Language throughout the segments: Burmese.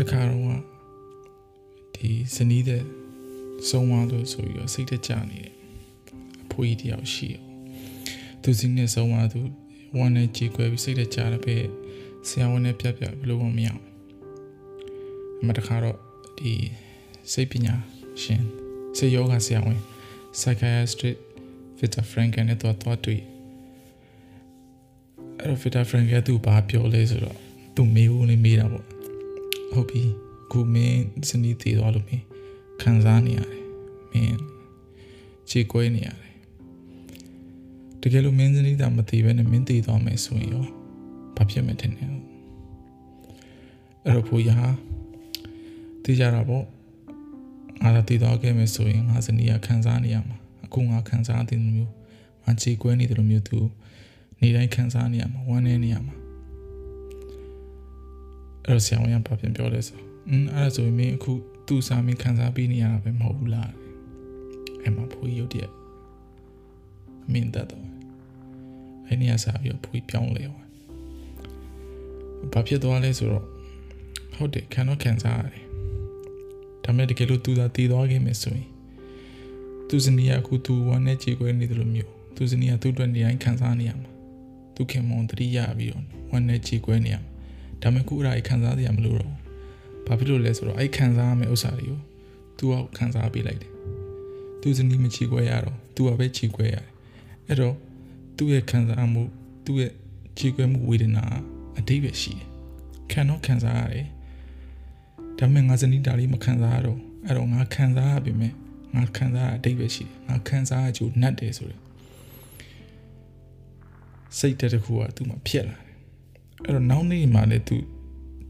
တခါတော့ဒီဇနီးတဲ့ဆုံးသွားလို့ဆိုပြီးတော့စိတ်တကြနေတယ်အဖိုးကြီးတယောက်ရှိတယ်သူစီနဲ့ဆုံးသွားသူဝမ်းနဲ့ကြေကွဲပြီးစိတ်တကြတယ်ပဲဆရာဝန်နဲ့ပြပြဘလို့မရအောင်အမတခါတော့ဒီစိတ်ပညာရှင်စေယောဂဆရာဝန် psychiatrist Victor Frankl နဲ့တော့တော့တွေ့အဲ့တော့ Victor Frankl ကသူဘာပြောလဲဆိုတော့သူမေးဖို့လေးမေးတာပေါ့ ဟုတ်ပြီခုမင်းစနီးတည်သွားလို့မင်းခံစားနေရတယ်မင်းခြေကွဲနေရတယ်တကယ်လို့မင်းစနီးတာမတည်ပဲနဲ့မင်းတည်သွားမယ်ဆိုရင်ရောဘာဖြစ်မယ်ထင်တယ်အဲ့တော့ဖိုးရတည်ကြတာပေါ့ငါသာတည်သွားခဲ့မယ်ဆိုရင်ငါစနီးကခံစားနေရမှာအခုငါခံစားတဲ့လိုမျိုးငါခြေကွဲနေတယ်လိုမျိုးသူနေတိုင်းခံစားနေရမှာဝမ်းနေနေရမှာ အဲ့တော့ဆရာဝန်ကဘာပြန်ပြောလဲဆိုอืมအဲ့ဒါဆိုရင်မင်းအခုသူ့စာမင်းခံစားပြီးနေရတာပဲမဟုတ်ဘူးလားအဲ့မှာဖိုးရုပ်တရက်မင်းတတ်တော့အဲ့နေရာစားပြီးဖိုးပြောင်းလဲသွားဘာဖြစ်သွားလဲဆိုတော့ဟုတ်တယ်ခံတော့ခံစားရတယ်ဒါမဲ့တကယ်လို့သူသာတည်သွားခဲ့မယ်ဆိုရင်သူစနီးအခုသူဝမ်းနဲ့ကြေကွဲနေတယ်လို့မျိုးသူစနီးကသူ့အတွက်နေတိုင်းခံစားနေရမှာသူခင်မွန်တတိယပြီးတော့ဝမ်းနဲ့ကြေကွဲနေရမှာ ဒါမဲ့ခုအဲ့ဒါကြီးခံစားရမလို့တော့ဘာဖြစ်လို့လဲဆိုတော့အဲ့ခံစားရမယ့်ဥစ္စာတွေကို तू ကခံစားပေးလိုက်တယ်သူစနီးမချီခွဲရတော့ तू ကပဲချီခွဲရတယ်အဲ့တော့သူ့ရဲ့ခံစားမှုသူ့ရဲ့ချီခွဲမှုဝေဒနာအတိတ်ပဲရှိတယ်ခံတော့ခံစားရတယ်ဒါပေမဲ့ငါစနီးဒါလေးမခံစားရတော့အဲ့တော့ငါခံစားရပြီမဲ့ငါခံစားရအတိတ်ပဲရှိတယ်ငါခံစားရကြိုနတ်တယ်ဆိုတော့စိတ်တခုကသူ့မှာဖြစ်လာတယ် အဲ့တော့နောက်နေ့မှလည်းသူ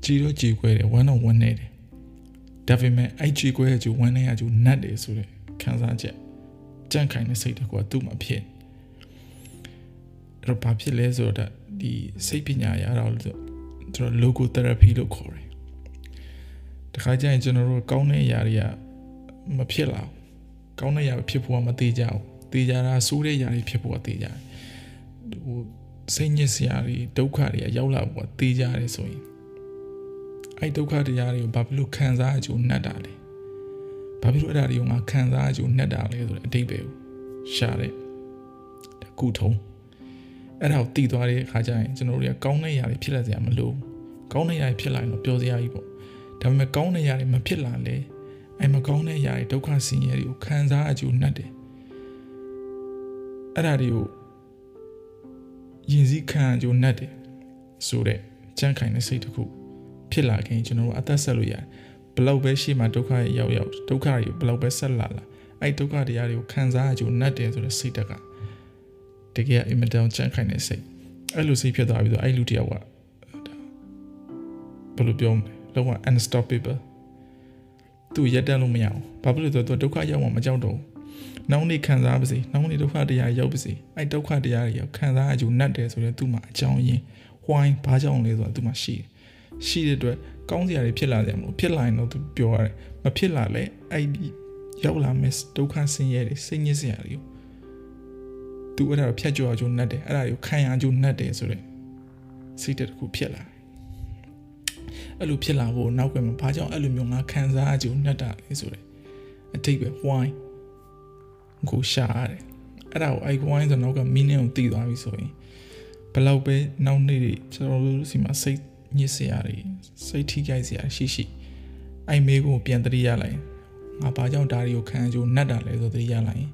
ကြည်တော့ကြည်ခွဲတယ်ဝမ်းတော့ဝမ်းနေတယ်ဒါပေမဲ့အဲ့ကြည်ခွဲကြိုဝမ်းနေရကြိုနတ်တယ်ဆိုတဲ့ခံစားချက်ကြန့်ခိုင်တဲ့စိတ်တခုကသူ့မှာဖြစ်အဲ့တော့ဘာဖြစ်လဲဆိုတော့ဒီစိတ်ပညာရတော့သူတို့ logo therapy လို့ခေါ်တယ်တခါကျရင်ကျွန်တော်တို့ကောင်းတဲ့အရာတွေကမဖြစ်လာဘူးကောင်းတဲ့အရာဖြစ်ဖို့ကမသေးကြဘူးသေးကြတာဆိုးတဲ့အရာတွေဖြစ်ဖို့ကသေးကြတယ်ဟို စိတ်ညစ်စရာတွေဒုက္ခတွေရောက်လာဖို့ကသေးကြတယ်ဆိုရင်အဲ့ဒုက္ခတရားတွေကိုဘာဖြစ်လို့ခံစားအကျိုးနှက်တာလဲဘာဖြစ်လို့အဲ့ဒါတွေကိုငါခံစားအကျိုးနှက်တာလဲဆိုတဲ့အတိတ်ပဲကိုရှာတဲ့ကုထုံးအဲ့ဒါကိုတည်သွားတဲ့အခါကျရင်ကျွန်တော်တို့ကကောင်းတဲ့ຢာတွေဖြစ်လာစရာမလိုကောင်းတဲ့ຢာတွေဖြစ်လာရင်တော့ပျော်စရာကြီးပေါ့ဒါပေမဲ့ကောင်းတဲ့ຢာတွေမဖြစ်လာလေအဲ့မကောင်းတဲ့ຢာတွေဒုက္ခဆင်းရဲတွေကိုခံစားအကျိုးနှက်တယ်အဲ့ဒါတွေကို ယဉ်စည်းခံအကျိုးနှက်တယ်ဆိုတဲ့ကြမ်းခိုင်တဲ့စိတ်တစ်ခုဖြစ်လာခင်ကျွန်တော်တို့အသက်ဆက်လို့ရတယ်ဘလောက်ပဲရှိမှဒုက္ခရောက်ရောက်ဒုက္ခတွေဘလောက်ပဲဆက်လာလာအဲ့ဒုက္ခတရားတွေကိုခံစားအကျိုးနှက်တယ်ဆိုတဲ့စိတ်တက်ကတကယ်အင်မတန်ကြမ်းခိုင်တဲ့စိတ်အဲ့လိုစိတ်ဖြစ်သွားပြီးတော့အဲ့လူတယောက်ကဘယ်လိုပြောမလဲလုံးဝ unstoppable သူရက်တန်းလို့မရအောင်ဘာဖြစ်လို့လဲဆိုတော့ဒုက္ခရောက်မှမကြောက်တော့ဘူး နောက်နေ့ခံစားပါစေနောက်နေ့ဒုက္ခတရားရောက်ပါစေအဲ့ဒုက္ခတရားတွေရောက်ခံစားအကျိုးနှက်တယ်ဆိုရင်သူ့မှာအကြောင်းရင်းဝိုင်းဘာကြောင့်လဲဆိုတော့သူ့မှာရှိတယ်ရှိတဲ့အတွက်ကောင်းစရာတွေဖြစ်လာကြမလို့ဖြစ်လာရင်တော့သူပြောရတယ်မဖြစ်လာလဲအဲ့ဒီရောက်လာမဲ့ဒုက္ခဆင်းရဲတွေစိတ်ညစ်စရာတွေကိုသူအဲ့ဒါကိုဖြတ်ကျော်အောင်ကျိုးနှက်တယ်အဲ့ဒါကိုခံရအောင်ကျိုးနှက်တယ်ဆိုတဲ့စိတ်တစ်ခုဖြစ်လာတယ်အဲ့လိုဖြစ်လာဖို့နောက်ကမှဘာကြောင့်အဲ့လိုမျိုးငါခံစားအကျိုးနှက်တာလဲဆိုတဲ့အတိတ်ပဲ why ကိုရှာရတယ်အဲ့ဒါကို i why ဆိုတော့က meaning ကိုသိသွားပြီဆိုရင်ဘယ်လောက်ပဲနောက်နေ့တွေကျွန်တော်တို့စီမှာစိတ်ညစ်စရာတွေစိတ်ထိခိုက်စရာရှိရှိအဲ့မေးကိုပြန်တတိရလိုက်ငါဘာကြောင့်ဒါတွေကိုခံကြိုးနှက်တာလဲဆိုတတိရလိုက်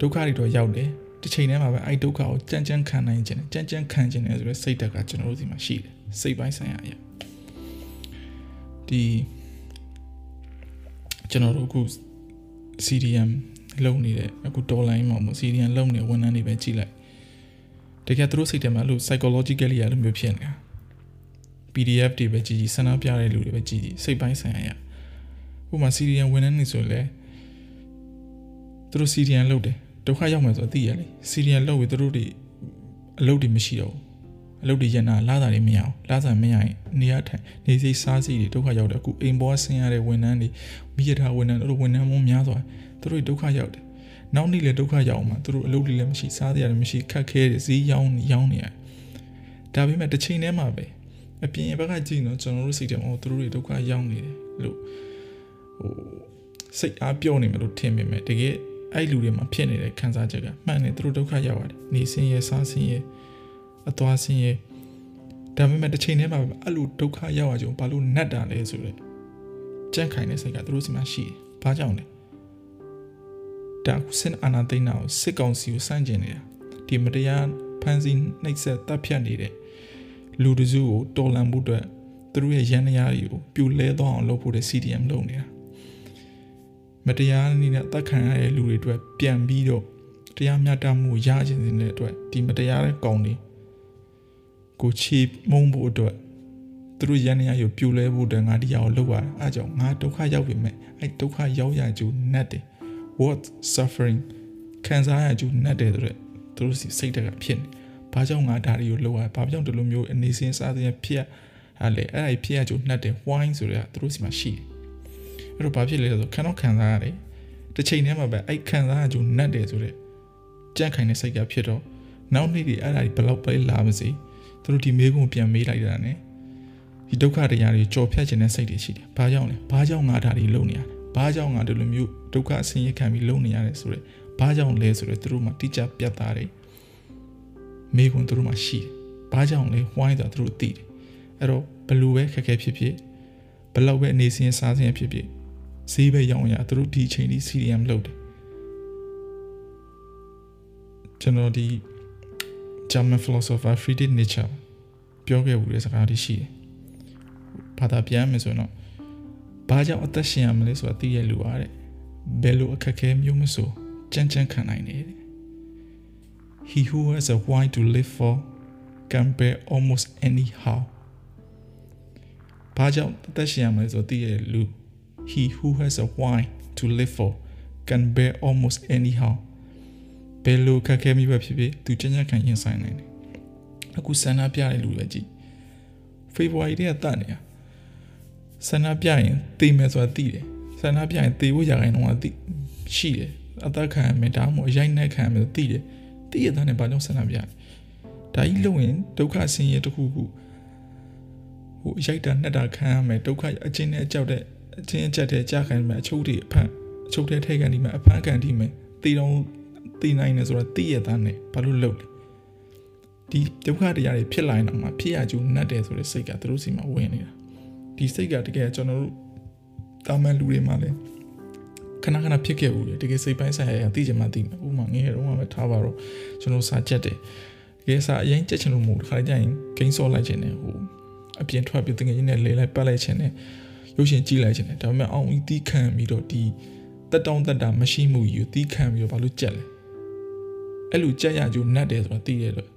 ဒုက္ခတွေတော့ရောက်တယ်တစ်ချိန်တည်းမှာပဲအဲ့ဒုက္ခကိုကြမ်းကြမ်းခံနိုင်ခြင်းကြမ်းကြမ်းခံခြင်းလဲဆိုတဲ့စိတ်ဓာတ်ကကျွန်တော်တို့စီမှာရှိတယ်စိတ်ပိုင်းဆိုင်ရာအရာဒီကျွန်တော်တို့အခု CDM လုံနေတဲ့အခုတော်လိုင်းမှာမို့ CDM လုံနေတဲ့ဝန်ထမ်းတွေပဲကြည့်လိုက်တကယ်သူတို့စိတ်ထဲမှာအဲ့လို psychologically အဲ့လိုမျိုးဖြစ်နေတာ PDF တွေပဲကြည်ကြည်ဆန္ဒပြတဲ့လူတွေပဲကြည်ကြည်စိတ်ပိုင်းဆိုင်ရာရဥပမာ CDN ဝန်ထမ်းနေဆိုလဲသူတို့ CDN လုပ်တယ်ဒုက္ခရောက်မယ်ဆိုတော့သိရလေ CDN လုပ်ပြီးသူတို့တွေအလုပ်တွေမရှိတော့ဘူးအလုပ်တွေရနာလာတာတွေမရအောင်လာစားမရရင်နေရထိုင်နေစိစားစီတွေဒုက္ခရောက်တယ်အခုအိမ်ပေါ်ဆင်းရတဲ့ဝန်ထမ်းတွေမိရထားဝန်ထမ်းတို့ဝန်ထမ်းမုံများစွာ သူတို့ဒုက္ခရောက်တယ်နောက်နေ့လည်းဒုက္ခရောက်အောင်မှာသူတို့အလုပ်တွေလည်းမရှိစားစရာတွေမရှိခက်ခဲတယ်ဈေးရောင်းရောင်းနေရတယ်ဒါပေမဲ့တစ်ချိန်တည်းမှာပဲအပြင်ဘက်ကကြည့်တော့ကျွန်တော်တို့စိတ်ထဲမှာသူတို့တွေဒုက္ခရောက်နေတယ်လို့ဟိုစိတ်အားပြောနေမလို့ထင်မိမယ်တကယ်အဲ့လူတွေမှာဖြစ်နေတဲ့ခံစားချက်ကမှန်တယ်သူတို့ဒုက္ခရောက်ရတယ်နေစင်းရဲ့စားစင်းရဲ့အသွားစင်းရဲ့ဒါပေမဲ့တစ်ချိန်တည်းမှာအဲ့လိုဒုက္ခရောက်ရကြုံဘာလို့နှက်တာလဲဆိုတော့ကြန့်ခိုင်တဲ့စိတ်ကသူတို့စီမှာရှိတယ်ဘာကြောင့်လဲ ဒါစင်အနာသိန်းနာကိုစစ်ကောင်စီကိုစန့်ကျင်နေတာဒီမတရားဖန်ဆီးနှိပ်စက်တပ်ဖြတ်နေတဲ့လူတစုကိုတော်လန်မှုအတွက်သူတို့ရဲ့ရန်ရာတွေကိုပြူလဲသွားအောင်လုပ်ဖို့တဲ့ CDM လုပ်နေတာမတရားနည်းနဲ့အသက်ခံရတဲ့လူတွေအတွက်ပြန်ပြီးတော့တရားမျှတမှုရခြင်းတဲ့အတွက်ဒီမတရားတဲ့ကောင်တွေကိုချီမုံဖို့အတွက်သူတို့ရန်ရာကိုပြူလဲဖို့အတွက်ငါတရားကိုလုပ်ရတာအဲကြောင့်ငါဒုက္ခရောက်ပြီမဲ့အဲဒုက္ခရောက်ရကြနတ်တယ် what suffering ခံစားရကြနတ်တယ်ဆိုတော့သူတို့စိတ်တက်ကဖြစ်နေဘာကြောင့်ငါဒါတွေကိုလုပ်ရဘာကြောင့်ဒီလိုမျိုးအနေစင်းစားတဲ့ဖြစ်ဟာလေအဲ့ဒါဖြစ်ရကြနှက်တယ် why ဆိုတော့သူတို့စီမှာရှိတယ်အဲ့တော့ဘာဖြစ်လဲဆိုခံတော့ခံစားရတယ်တစ်ချိန်တည်းမှာပဲအဲ့ခံစားရကြနှက်တယ်ဆိုတော့ကြန့်ခိုင်တဲ့စိတ်ကဖြစ်တော့နောက်နေ့ဒီအဲ့ဒါဘယ်လောက်ပဲလာမစေသူတို့ဒီမေးခွန်းပြန်မေးလိုက်တာ ਨੇ ဒီဒုက္ခတရားတွေကြော်ဖြတ်ခြင်းတဲ့စိတ်တွေရှိတယ်ဘာကြောင့်လဲဘာကြောင့်ငါဒါတွေလုပ်နေရလဲ ဘာကြောင့်ငါဒီလိုမျိုးဒုက္ခအဆင်းရဲခံပြီးလုပ်နေရတယ်ဆိုတော့ဘာကြောင့်လဲဆိုတော့သူတို့မှတိကျပြတ်သားတယ်မိကွန်းသူတို့မှရှိတယ်။ဘာကြောင့်လဲဝိုင်းတာသူတို့သိတယ်။အဲ့တော့ဘလူပဲခက်ခဲဖြစ်ဖြစ်ဘလောက်ပဲအနေစင်းစားစင်းဖြစ်ဖြစ်ဈေးပဲရောင်းရသူတို့ဒီချိန်ဒီ CDM လုပ်တယ်။ကျွန်တော်ဒီ German philosopher Friedrich Nietzsche ပြောခဲ့မှုတဲ့စကားတွေရှိတယ်။ဘာသာပြန်မယ်ဆိုတော့ ဘာကြောင့်အသက်ရှင်ရမလဲဆိုတာသိရလူပါတဲ့။ဘယ်လိုအခက်အခဲမျိုးမဆိုကြမ်းကြမ်းခံနိုင်တယ်တဲ့ He who has a why to live for can bear almost anyhow ဘာကြောင့်တသက်ရှင်ရမလဲဆိုတည်ရလူ He who has a why to live for can bear almost anyhow ဘယ်လိုခက်ခဲမိပဲဖြစ်ဖြစ်သူချမ်းချမ်းခံရင်ဆိုင်နိုင်တယ်အခုဆန္ဒပြတဲ့လူပဲကြည့် February တည်းကတတ်နေတာ ဆန္ဒပြရင်တေးမယ်ဆိုတာသိတယ်ဆန္ဒပြရင်တေးဖို့ရခိုင်တော့သိရှိတယ်အသက်ခံရမယ်ဒါမှမဟုတ်ရိုက်နှက်ခံရမယ်သိတယ်တည့်ရတဲ့နဲ့ဘာကြောင့်ဆန္ဒပြလဲဒါကြီးလို့ရင်ဒုက္ခဆင်းရဲတစ်ခုခုဟိုရိုက်တာနှက်တာခံရမယ်ဒုက္ခအချင်းနဲ့ကြောက်တဲ့အချင်းအချက်တဲ့ကြာခံမယ်အချုပ်တွေအဖန်အချုပ်တဲ့ထိတ်ကန်ဒီမှာအဖန်ကန်ဒီမယ်တည်တော့တည်နိုင်တယ်ဆိုတော့တည့်ရတဲ့နဲ့ဘာလို့လုပ်လဲဒီဒုက္ခတရားတွေဖြစ်လာရင်တော့မှဖြစ်ရကျူးနှက်တယ်ဆိုတဲ့စိတ်ကသူတို့စီမှာဝင်နေတာ ဒီစိတ်ကတကယ်ကျွန်တော်တို့တာမန်လူတွေမှာလည်းခဏခဏဖြစ်ခဲ့ဘူးလေတကယ်စိတ်ပိုင်းဆိုင်ရာသိချင်မှသိမယ်ဥမာငယ်တော့မှပဲထားပါတော့ကျွန်တော်စာချက်တယ်တကယ်စာအရင်ချက်ချင်လို့မဟုတ်တခါကျရင်ဂိမ်းဆော့လိုက်ချင်တယ်ဟိုအပြင်ထွက်ပြီးတကယ်ကြီးနဲ့လဲလိုက်ပတ်လိုက်ချင်တယ်ရုပ်ရှင်ကြည့်လိုက်ချင်တယ်ဒါပေမဲ့အောင်ဤတီးခံပြီးတော့ဒီတက်တောင်းတက်တာမရှိမှုကြီးကိုတီးခံပြီးတော့ဘာလို့ကြက်လဲအဲ့လိုကြက်ရကြိုးနှက်တယ်ဆိုတာသိရတော့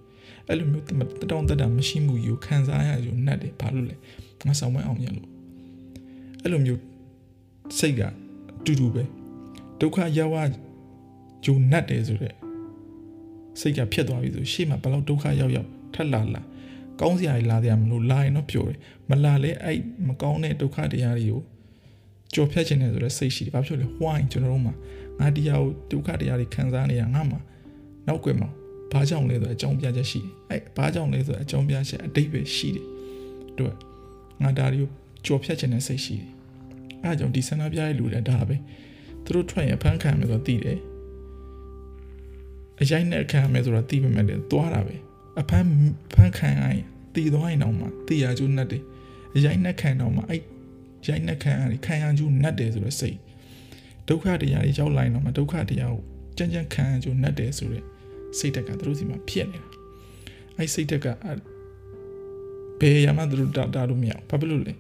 အဲ့လိုမျိုးတက်တောင်းတက်တာမရှိမှုကြီးကိုခံစားရကြိုးနှက်တယ်ဘာလို့လဲ ငါဆောင်မအောင်ရလို့အဲ့လိုမျိုးစိတ်ကတူတူပဲဒုက္ခရောက်ရဂျုံနှက်တယ်ဆိုတဲ့စိတ်ကဖြစ်သွားပြီဆိုရှေ့မှာဘယ်လောက်ဒုက္ခရောက်ရောက်ထက်လာလာကောင်းစရာကြီးလာစရာမလိုလာရင်တော့ပျော်တယ်မလာလဲအဲ့မကောင်းတဲ့ဒုက္ခတရားတွေကိုကြော်ဖြတ်ခြင်းနဲ့ဆိုတဲ့စိတ်ရှိတယ်ဘာဖြစ်လဲဝိုင်းကျွန်တော်တို့မှာငါတရားကိုဒုက္ခတရားတွေခံစားနေရငါမှာနောက်ွယ်မှာဘာကြောင့်လဲဆိုအကြောင်းပြချက်ရှိတယ်အဲ့ဘာကြောင့်လဲဆိုအကြောင်းပြချက်အတိတ်ပဲရှိတယ်တို့ ငါဒါတွေကိုကြော်ဖြတ်ခြင်းနဲ့စိတ်ရှိတယ်အဲကြောင့်ဒီဆန္ဒပြရဲ့လူတွေဒါပဲသူတို့ထွက်ရင်ဖမ်းခံမယ်ဆိုတော့သိတယ်အရိုက်နဲ့ခံမယ်ဆိုတော့သိပေမဲ့လည်းသွားတာပဲအဖမ်းဖမ်းခံရင်တည်သွားရင်တော့မှတည်ရကျိုးနှက်တယ်အရိုက်နဲ့ခံတော့မှအဲ့ရိုက်နဲ့ခံရတယ်ခံရကျိုးနှက်တယ်ဆိုတော့စိတ်ဒုက္ခတရားတွေရောက်လာရင်တော့မှဒုက္ခတရားကိုကြမ်းကြမ်းခံရကျိုးနှက်တယ်ဆိုတော့စိတ်တက်ကသူတို့စီမှာဖြစ်နေတာအဲ့စိတ်တက်က ဘယ်ရမှသူတို့တာတာလို့မရဘူးဘာဖြစ်လို့လဲ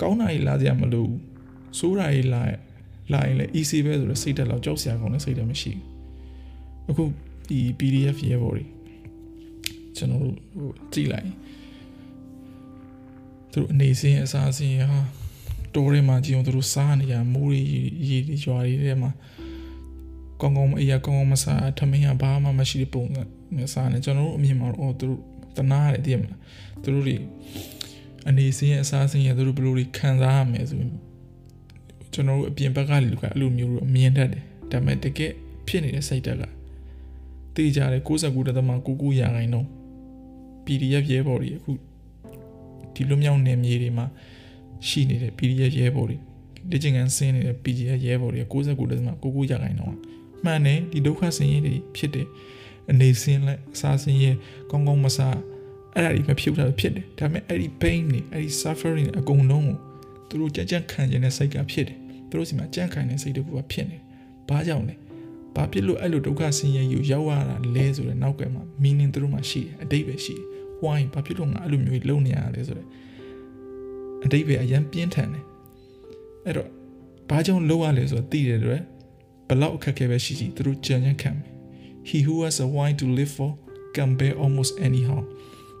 ကောင်းတာကြီးလာစရာမလိုဘူးဆိုးတာကြီးလာလာရင်လည်း easy ပဲဆိုတော့စိတ်တက်လောက်ကြောက်စရာကောင်းတဲ့စိတ်တက်မရှိဘူးအခုဒီ PDF ရေပေါ်တွေကျွန်တော်တို့ဟိုကြည့်လိုက်သူတို့အနေစင်းအစားစင်းဟာတိုးထဲမှာကြည့်အောင်သူတို့စားနေရမိုးရီရေတွေရွာတွေထဲမှာကောင်းကောင်းအေးရကောင်းကောင်းမစားထမင်းကဘာမှမရှိတဲ့ပုံစံစားနေကျွန်တော်တို့အမြင်မှာတော့သူတို့တနာရတယ်တည်မလား သူတို့တွေအနေစင်းအစားစင်းရသူတို့ဘယ်လိုတွေခံစားရမလဲဆိုရင်ကျွန်တော်တို့အပြင်ဘက်ကလူကအဲ့လိုမျိုးအမြင်တတ်တယ်ဒါပေမဲ့တကယ်ဖြစ်နေတဲ့စိတ်တက်ကတေးကြတယ်69.99ရာခိုင်နှုန်း PDF ရဲဘော်တွေအခုဒီလွမြောက်နေမြေတွေမှာရှိနေတဲ့ PDF ရဲဘော်တွေလက်ကျင်ကန်ဆင်းနေတဲ့ PDF ရဲဘော်တွေ69.99ရာခိုင်နှုန်းမှန်တယ်ဒီဒုက္ခဆင်းရဲတွေဖြစ်တယ်အနေဆင်းလက်အစားဆင်းရဲကောင်းကောင်းမစား အဲ့ဒါတွေမဖြစ်တာဖြစ်တယ်ဒါပေမဲ့အဲ့ဒီ pain တွေအဲ့ဒီ suffering အကုန်လုံးကိုသူတို့ကြက်ကြက်ခံကျင်တဲ့စိတ်ကဖြစ်တယ်သူတို့စီမှာကြက်ခံတဲ့စိတ်တကူကဖြစ်နေဘာကြောင့်လဲဘာဖြစ်လို့အဲ့လိုဒုက္ခဆင်းရဲယူရောက်ရတာလဲဆိုတဲ့နောက်ကမှ meaning သူတို့မှရှိတယ်အတိတ်ပဲရှိတယ် why ဘာဖြစ်လို့ငါအဲ့လိုမျိုးလုံနေရလဲဆိုတဲ့အတိတ်ပဲအရင်ပြင်းထန်တယ်အဲ့တော့ဘာကြောင့်လုံရလဲဆိုတော့သိတယ်တဲ့ဘလောက်အခက်ခဲပဲရှိရှိသူတို့ကြံ့ကြံ့ခံမယ် he who has a why to live for can bear almost anyhow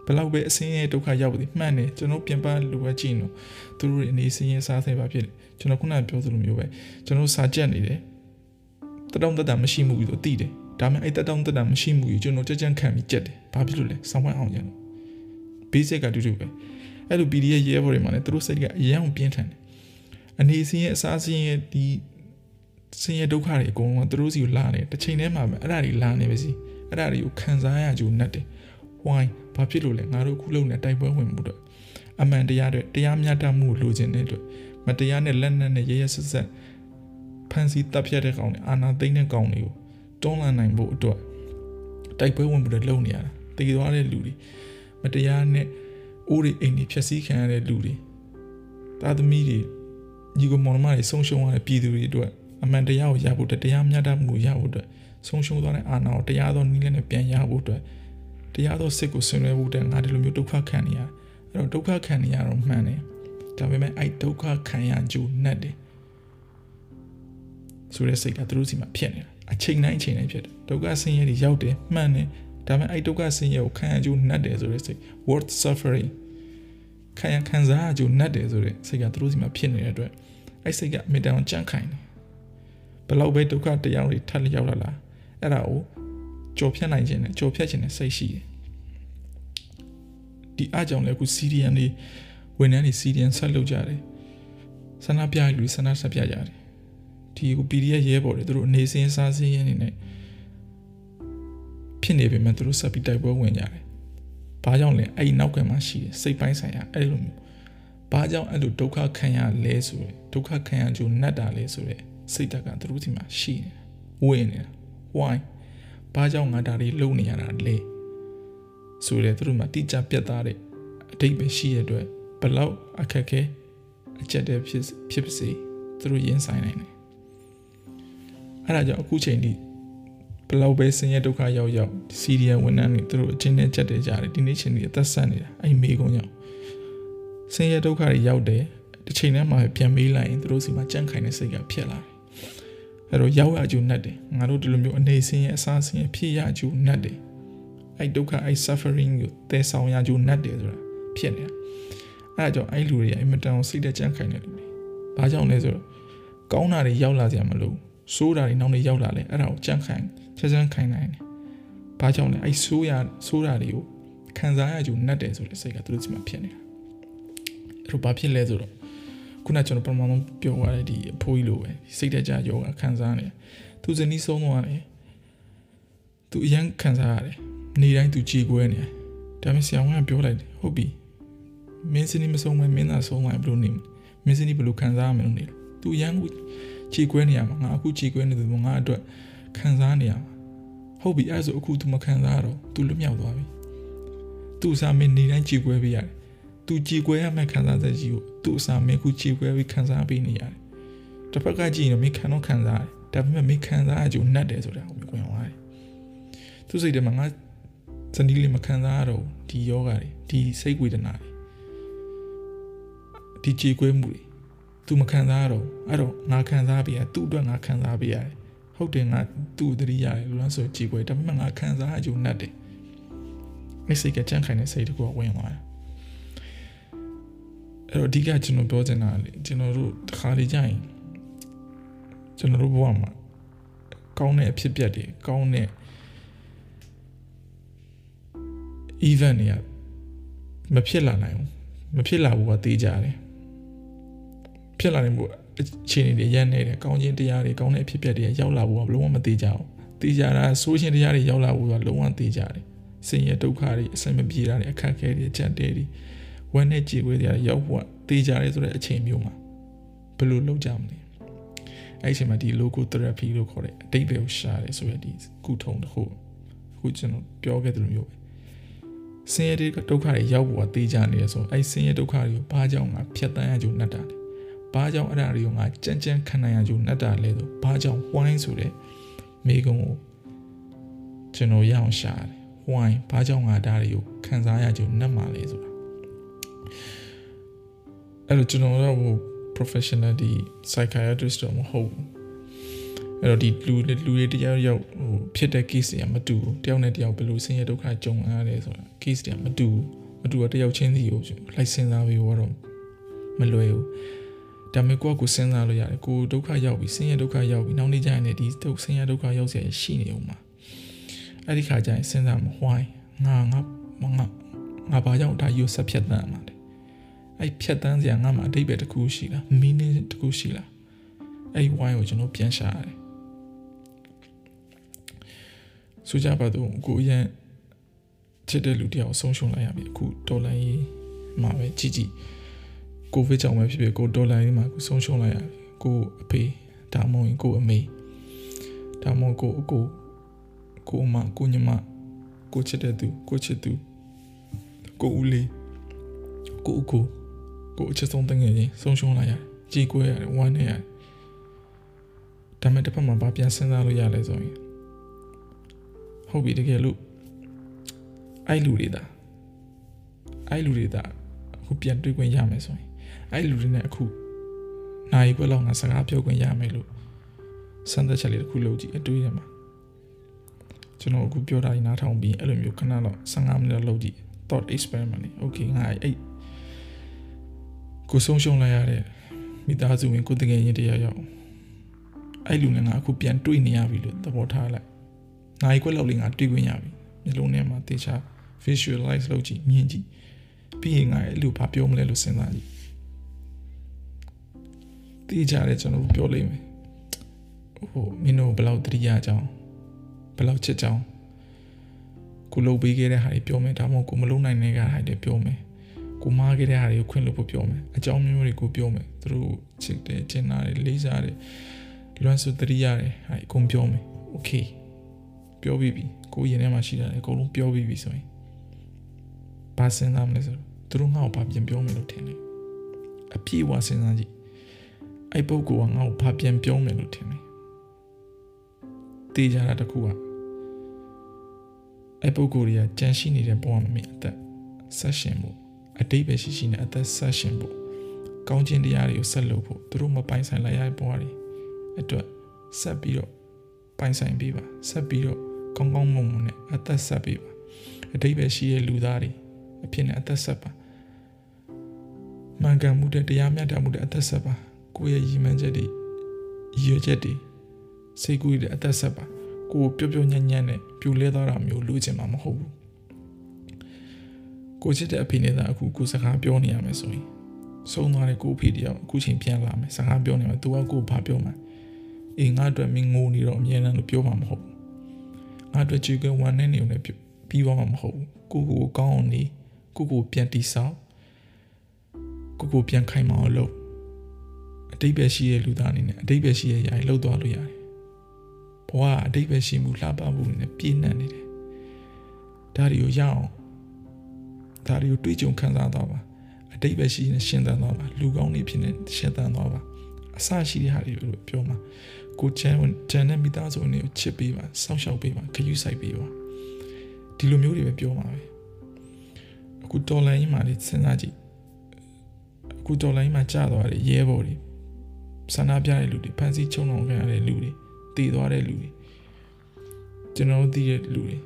ဘလောက်ပဲအစင်းရဲ့ဒုက္ခရောက်သည်မှန်တယ်ကျွန်တော်ပြန်ပလိုပဲကြည့်နော်သူတို့အနေစင်းရဲ့စားဆဲပါဖြစ်တယ်ကျွန်တော်ခုနကပြောသလိုမျိုးပဲကျွန်တော်စာကြက်နေတယ်တတောင်းတတမရှိမှုပြီးတော့တည်တယ်ဒါပေမဲ့အဲ့တတောင်းတတမရှိမှုကြီးကျွန်တော်ကြက်ကြက်ခံပြီးကြက်တယ်ဘာဖြစ်လို့လဲဆောင်းဝိုင်းအောင်ကြလို့ basic ကတူတူပဲအဲ့လို PDF ရဲဘော်တွေမှာလည်းသူတို့စိတ်ကအရန်ပြင်းထန်တယ်အနေစင်းရဲ့အစားစင်းရဲ့ဒီဆင်းရဲဒုက္ခတွေအကုန်လုံးကသူတို့စီကိုလာနေတစ်ချိန်တည်းမှာပဲအဲ့ဒါတွေလာနေပါစီအဲ့ဒါတွေကိုခံစားရကြုံနဲ့တယ် why ဘာဖြစ်လို့လဲငါတို့ခုလုံးနဲ့တိုက်ပွဲဝင်မှုတော့အမှန်တရားတွေတရားမျှတမှုလိုချင်တဲ့အတွက်မတရားနဲ့လက်နက်နဲ့ရရဆက်ဆက်ဖန်စီတပ်ဖြတ်တဲ့ကောင်တွေအာနာသိမ့်တဲ့ကောင်တွေကိုတွန်းလှန်နိုင်ဖို့အတွက်တိုက်ပွဲဝင်မှုတွေလုပ်နေရတာတည်သွားတဲ့လူတွေမတရားနဲ့အိုးတွေအိမ်တွေဖျက်ဆီးခံရတဲ့လူတွေသားသမီးတွေညီကောင်မောင်နှမတွေဆုံးရှုံးရတဲ့ပြည်သူတွေအတွက်အမှန်တရားကိုရဖို့တရားမျှတမှုကိုရဖို့အတွက်ဆုံးရှုံးသွားတဲ့အာဏာကိုတရားသောနည်းနဲ့ပြန်ရဖို့အတွက် တရားသောစစ်ကိုဆင်နွှဲဖို့တဲ့ငါဒီလိုမျိုးဒုက္ခခံနေရအဲ့တော့ဒုက္ခခံနေရတော့မှန်တယ်ဒါပေမဲ့အဲ့ဒုက္ခခံရကြိုနဲ့တယ်ဆိုတဲ့စိတ်ကသူတို့စီမှာဖြစ်နေတာအချိန်တိုင်းအချိန်တိုင်းဖြစ်တယ်ဒုက္ခဆင်းရဲတွေရောက်တယ်မှန်တယ်ဒါပေမဲ့အဲ့ဒုက္ခဆင်းရဲကိုခံရကြိုနဲ့တယ်ဆိုတဲ့စိတ် worth suffering ခံရခံစားကြိုနဲ့တယ်ဆိုတဲ့စိတ်ကသူတို့စီမှာဖြစ်နေတဲ့အတွက်အဲ့စိတ်ကမေတ္တာကိုကြံ့ခိုင်တယ်ဘလောက်ပဲဒုက္ခတရားတွေထပ်လျောက်လာလားအဲ့ဒါကို ကြော်ဖြတ်နိုင်ခြင်းနဲ့ကြော်ဖြတ်ခြင်းနဲ့စိတ်ရှိတယ်ဒီအကြောင်းလည်းအခုစီရီယန်တွေဝန်ထမ်းတွေစီရီယန်ဆက်လုပ်ကြတယ်ဆန္ဒပြလူဆန္ဒဆက်ပြကြတယ်ဒီကို PDF ရဲပေါ်တယ်သူတို့အနေစင်းစားစင်းရင်းနေနဲ့ဖြစ်နေပေမဲ့သူတို့ဆက်ပြီးတိုက်ပွဲဝင်ကြတယ်ဘာကြောင့်လဲအဲ့ဒီနောက်ကမှရှိတယ်စိတ်ပိုင်းဆိုင်ရာအဲ့လိုမျိုးဘာကြောင့်အဲ့လိုဒုက္ခခံရလဲဆိုရယ်ဒုက္ခခံရကြုံနှက်တာလဲဆိုရယ်စိတ်တက်ကသူတို့ဒီမှာရှိနေတာဝင်နေတာ why ဘာကြောင့်ငါဒါတွေလုံနေရတာလဲဆိုတဲ့သူတို့မှာတိကျပြတ်သားတဲ့အတိတ်ပဲရှိရတဲ့အတွက်ဘလောက်အခက်ခဲအချက်တည်းဖြစ်ဖြစ်ပါစေသူတို့ရင်ဆိုင်နိုင်တယ်အဲ့ဒါကြောင့်အခုချိန်ထိဘလောက်ပဲဆင်းရဲဒုက္ခရောက်ရောက်စီရီယံဝန်ထမ်းတွေသူတို့အချင်းနဲ့ချက်တယ်ကြတယ်ဒီနေ့ချိန်ကြီးအသက်ဆက်နေတာအဲ့မေကုန်းကြောင့်ဆင်းရဲဒုက္ခတွေရောက်တယ်တစ်ချိန်တည်းမှာပြန်မေးလိုက်ရင်သူတို့စီမှာကြန့်ခိုင်တဲ့စိတ်ကဖြစ်လာတယ် အဲ့တော့ရောက်ရကြုံနဲ့တယ်ငါတို့ဒီလိုမျိုးအနေဆင်းရဲ့အစားဆင်းရဲ့ဖြစ်ရကြုံနဲ့တယ်အဲ့ဒုက္ခအဲ့ suffering ကိုတဲဆောင်ရကြုံနဲ့တယ်ဆိုတာဖြစ်နေတာအဲ့ဒါကြောင့်အဲ့လူတွေကအင်မတန်စိတ်သက်ကြန့်ခိုင်တဲ့လူတွေဘာကြောင့်လဲဆိုတော့ကောင်းတာတွေရောက်လာကြမှာလို့ဆိုးတာတွေနောက်နေရောက်လာလဲအဲ့ဒါကိုကြန့်ခိုင်ချက်ချမ်းခိုင်နိုင်တယ်ဘာကြောင့်လဲအဲ့ဆိုးရဆိုးတာတွေကိုခံစားရကြုံနဲ့တယ်ဆိုတဲ့စိတ်ကသူတို့စီမှာဖြစ်နေတာအဲ့တော့ဘာဖြစ်လဲဆိုတော့ ခုနကျွန်တော်ပထမဆုံးပြောရတဲ့ဒီအဖိုးကြီးလိုပဲစိတ်တကြယောဂခံစားနေသူဇနီးဆုံးသွားတယ်သူအရန်ခံစားရတယ်နေတိုင်းသူကြည်ကွဲနေတယ်ဒါပေမဲ့ဆရာဝန်ကပြောလိုက်တယ်ဟုတ်ပြီမင်းစနီးမဆုံးမဲမင်းသာဆုံးသွားဘယ်လိုနေမင်းစနီးဘယ်လိုခံစားရမလဲလို့နေတယ်သူအရန်ကိုကြည်ကွဲနေရမှာငါအခုကြည်ကွဲနေတယ်ငါအတွက်ခံစားနေရမှာဟုတ်ပြီအဲ့ဆိုအခု तू မခံစားရတော့ तू လွတ်မြောက်သွားပြီသူ့စားမင်းနေတိုင်းကြည်ကွဲပေးရတယ် သူကြည်ကွဲရမယ့်ခံစားချက်ကြီးကိုသူ့အစားမင်းခုကြည်ကွဲပြီးခံစားပေးနေရတယ်။တစ်ဖက်ကကြည့်ရင်မင်းခံတော့ခံစားရတယ်။ဒါပေမဲ့မင်းခံစားရကြုံနှက်တယ်ဆိုတာကိုမြင်ဝင်သွားတယ်။သူစိတ်ထဲမှာငါစနီးလေးမခံစားရတော့ဒီယောဂတွေဒီစိတ်ဝေဒနာတွေဒီကြည်ကွဲမှုတွေ तू မခံစားရတော့အဲ့တော့ငါခံစားပေးရသူ့အတွက်ငါခံစားပေးရတယ်။ဟုတ်တယ်ငါသူ့တတိရတယ်လို့လားဆိုကြည်ကွဲဒါပေမဲ့ငါခံစားရကြုံနှက်တယ်။အဲ့စိတ်ကကြန့်ခိုင်တဲ့စိတ်တကူဝင်သွားတယ် အဲ့တော့အဓိကကျွန်တော်ပြောချင်တာလေကျွန်တော်တို့တစ်ခါလေကြာရင်ကျွန်တော်တို့ဘဝမှာကောင်းတဲ့အဖြစ်အပျက်တွေကောင်းတဲ့ event တွေကမဖြစ်လာနိုင်ဘူးမဖြစ်လာဘူးကသိကြတယ်ဖြစ်လာနိုင်ဘူးအခြေအနေတွေရန်နေတယ်ကောင်းခြင်းတရားတွေကောင်းတဲ့အဖြစ်အပျက်တွေရောက်လာဘူးကလုံးဝမသိကြဘူးသိကြတာဆိုးခြင်းတရားတွေရောက်လာဘူးကလုံးဝသိကြတယ်ဆင်းရဲဒုက္ခတွေအဆင်မပြေတာတွေအခက်အခဲတွေအကြက်တဲတွေ ဝဝမ်းနဲ့ကြေခွဲတရားရောက်ဖို့တေးကြရဲဆိုတဲ့အချိန်မျိုးမှာဘယ်လိုလုပ်ကြမလဲအဲ့ဒီအချိန်မှာဒီ logo therapy လို့ခေါ်တဲ့အတိတ်ပဲကိုရှာတယ်ဆိုရဒီကုထုံတစ်ခုအခုကျွန်တော်ပြောခဲ့သလိုမျိုးဆင်းရဲတဲ့ဒုက္ခတွေရောက်ဖို့တေးကြနေရဆိုအဲ့ဆင်းရဲဒုက္ခတွေကိုဘာကြောင့်ငါဖြတ်တန်းရကြုံနှက်တာလဲဘာကြောင့်အဲ့ဒါတွေကိုငါကြမ်းကြမ်းခံနိုင်ရကြုံနှက်တာလဲဆိုဘာကြောင့်ဝိုင်းဆိုတဲ့မိကုံကိုကျွန်တော်ရအောင်ရှာတယ်ဝိုင်းဘာကြောင့်ငါဒါတွေကိုခံစားရကြုံနှက်မှာလဲဆိုတာ အဲ့တော့ကျွန်တော်တော့ဟို professional ဒီ psychiatrist တော့မဟုတ်ဘူးအဲ့တော့ဒီလူလူတွေတယောက်ယောက်ဟိုဖြစ်တဲ့ case တွေကမတူဘူးတယောက်နဲ့တယောက်ဘယ်လိုဆင်းရဲဒုက္ခကြုံရတယ်ဆိုတာ case တွေကမတူဘူးမတူတော့တယောက်ချင်းစီကိုလိုက်စဉ်းစားပြီးတော့မလွယ်ဘူးဒါပေမဲ့ကိုယ့်ကိုစဉ်းစားလို့ရတယ်ကိုဒုက္ခရောက်ပြီဆင်းရဲဒုက္ခရောက်ပြီနောက်နေ့ကျရင်လည်းဒီဒုက္ခဆင်းရဲဒုက္ခရောက်စရာရှိနေအောင်ပါအဲ့ဒီခါကျရင်စဉ်းစားမဝိုင်းငါငါငါငါဘာကြောင့်ဒါယူဆက်ဖြတ်တမ်းမှာလဲ အဲ့ဖြတ်တန်းစရာငါမှာအတိတ်ပဲတစ်ခုရှိလား meaning တစ်ခုရှိလားအဲ့ဝိုင်းကိုကျွန်တော်ပြန်ရှာရတယ်ဆိုကြပါတော့ကိုရန်ချစ်တဲ့လူတယောက်ဆုံးရှုံးလိုက်ရပြီအခုဒေါ်လာရေးမှာပဲကြည်ကြည်ကိုဗစ်ကြောင့်ပဲဖြစ်ဖြစ်ကိုဒေါ်လာရေးမှာကိုဆုံးရှုံးလိုက်ရပြီကိုအဖေဒါမှမဟုတ်ကိုအမေဒါမှမဟုတ်ကိုအကိုကိုအမကိုညီမကိုချစ်တဲ့သူကိုချစ်သူကိုဦးလေးကိုအကို ကိုအချစ်ဆုံးတငယ်ချင်းဆုံးရှုံးလိုက်ရတယ်ကြေကွဲရတယ်ဝမ်းနေရတယ်ဒါမဲ့တစ်ဖက်မှာဗာပြန်စဉ်းစားလို့ရလဲဆိုရင်ဟုတ်ပြီတကယ်လို့အဲ့လူတွေဒါအဲ့လူတွေဒါအခုပြန်တွေ့ခွင့်ရမယ်ဆိုရင်အဲ့လူတွေနဲ့အခုနိုင်ခွက်လောက်ငါစကားပြောခွင့်ရမယ်လို့စမ်းသပ်ချက်လေးတစ်ခုလုပ်ကြည့်အတွေ့ရမှာကျွန်တော်အခုပြောတာကြီးနားထောင်ပြီးအဲ့လိုမျိုးခဏလောက်15မိနစ်လောက်ကြည့် thought experiment လေး okay ငါအဲ့ ကိုဆုံးရှုံးလိုက်ရတဲ့မိသားစုဝင်ကိုတကယ်ရင်တရားရောက်အဲ့လူနဲ့ငါအခုပြန်တွေ့နေရပြီလို့သဘောထားလိုက်နိုင်ခွက်လောက်လေးငါတွေ့ခွင့်ရပြီမျိုးလုံးထဲမှာတေချာ visualize လုပ်ကြည့်မြင်ကြည့်ပြီးရင်ငါအဲ့လူဘာပြောမလဲလို့စဉ်းစားကြည့်တေချာတယ်ကျွန်တော်ပြောလိမ့်မယ်ဟိုမင်းတို့ဘယ်လောက်တတိယကြောင်းဘယ်လောက်ချစ်ကြောင်းကိုလုပ်ပေးခဲ့တဲ့ဟာတွေပြောမယ်ဒါမှမဟုတ်ကိုမလုပ်နိုင်တဲ့ဟာတွေပြောမယ် ကိုမားခဲ့တဲ့ဟာတွေကိုခွင့်လို့ဖို့ပြောမယ်အကြောင်းမျိုးတွေကိုပြောမယ်သူတို့ချစ်တယ်ကျင်နာတယ်လေးစားတယ်လွမ်းစွတတိရတယ်ဟာအကုန်ပြောမယ်โอเคပြောပြီးပြီကိုရင်ထဲမှာရှိတာလေအကုန်လုံးပြောပြီးပြီဆိုရင်ဘာစဉ်းစားမလဲဆိုတော့သူတို့ငါ့ကိုဘာပြန်ပြောမယ်လို့ထင်တယ်အပြည့်အဝစဉ်းစားကြည့်အဲ့ပုဂ္ဂိုလ်ကငါ့ကိုဘာပြန်ပြောမယ်လို့ထင်တယ်တေးကြတာတခုကအဲ့ပုဂ္ဂိုလ်တွေကကြံရှိနေတဲ့ဘဝမှာမြင်အသက်ဆက်ရှင်ဖို့ အတိတ်ပဲရှိရှိနဲ့အသက်ဆက်ရှင်ဖို့ကောင်းခြင်းတရားတွေကိုဆက်လုပ်ဖို့သူတို့မပိုင်ဆိုင်လိုက်ရတဲ့ဘဝတွေအတွက်ဆက်ပြီးတော့ပိုင်ဆိုင်ပေးပါဆက်ပြီးတော့ကောင်းကောင်းမွန်မွန်နဲ့အသက်ဆက်ပေးပါအတိတ်ပဲရှိတဲ့လူသားတွေအဖြစ်နဲ့အသက်ဆက်ပါမှန်ကန်မှုတဲ့တရားမျှတမှုတဲ့အသက်ဆက်ပါကိုယ့်ရဲ့ရည်မှန်းချက်တွေရည်ရွယ်ချက်တွေစိတ်ကူးတဲ့အသက်ဆက်ပါကိုပျော့ပျော့ညံ့ညံ့နဲ့ပြူလဲသွားတာမျိုးလိုချင်မှာမဟုတ်ဘူး ကိုချစ်တဲ့အဖေနဲ့သာအခုကိုစကားပြောနေရမယ်ဆိုရင်ဆုံးသွားတဲ့ကိုအဖေတယောက်အခုချိန်ပြန်လာမယ်စကားပြောနေမယ်သူကကိုဘာပြောမှာအေးငါအတွက်မင်းငိုနေတော့အမြဲတမ်းလို့ပြောမှာမဟုတ်ဘူးငါအတွက်ချီကဝမ်းနေနေုံနဲ့ပြီးသွားမှာမဟုတ်ဘူးကိုကိုကောင်းအောင်နေကိုကိုပြန်တိဆောက်ကိုကိုပြန်ခိုင်မာအောင်လုပ်အတိတ်ပဲရှိရဲ့လူသားအနေနဲ့အတိတ်ပဲရှိရဲ့ຢာလှုပ်သွားလို့ရတယ်ဘဝအတိတ်ပဲရှိမှုလှပမှုနဲ့ပြည့်နှံ့နေတယ်ဒါတွေကိုရအောင် ဒါတွေကိုတွေးကြုံခံစားသွားပါအတိတ်ပဲရှိနေရှင်းသန်သွားပါလူကောင်းနေဖြစ်နေရှင်းသန်သွားပါအစရှိတဲ့ဟာတွေကိုပြောမှာကိုချန်ချန်တဲ့မိသားစုအနေကိုချစ်ပေးပါစောင့်ရှောက်ပေးပါခယူးဆိုင်ပေးပါဒီလိုမျိုးတွေပဲပြောမှာပဲအခုတော်လိုင်းမှာလေးစဉ်းစားကြည့်အခုတော်လိုင်းမှာကြာသွားတဲ့ရဲဘော်တွေဆန္ဒပြတဲ့လူတွေဖန်ဆီးချုံအောင်ခံရတဲ့လူတွေတည်သွားတဲ့လူတွေကျွန်တော်သိတဲ့လူတွေ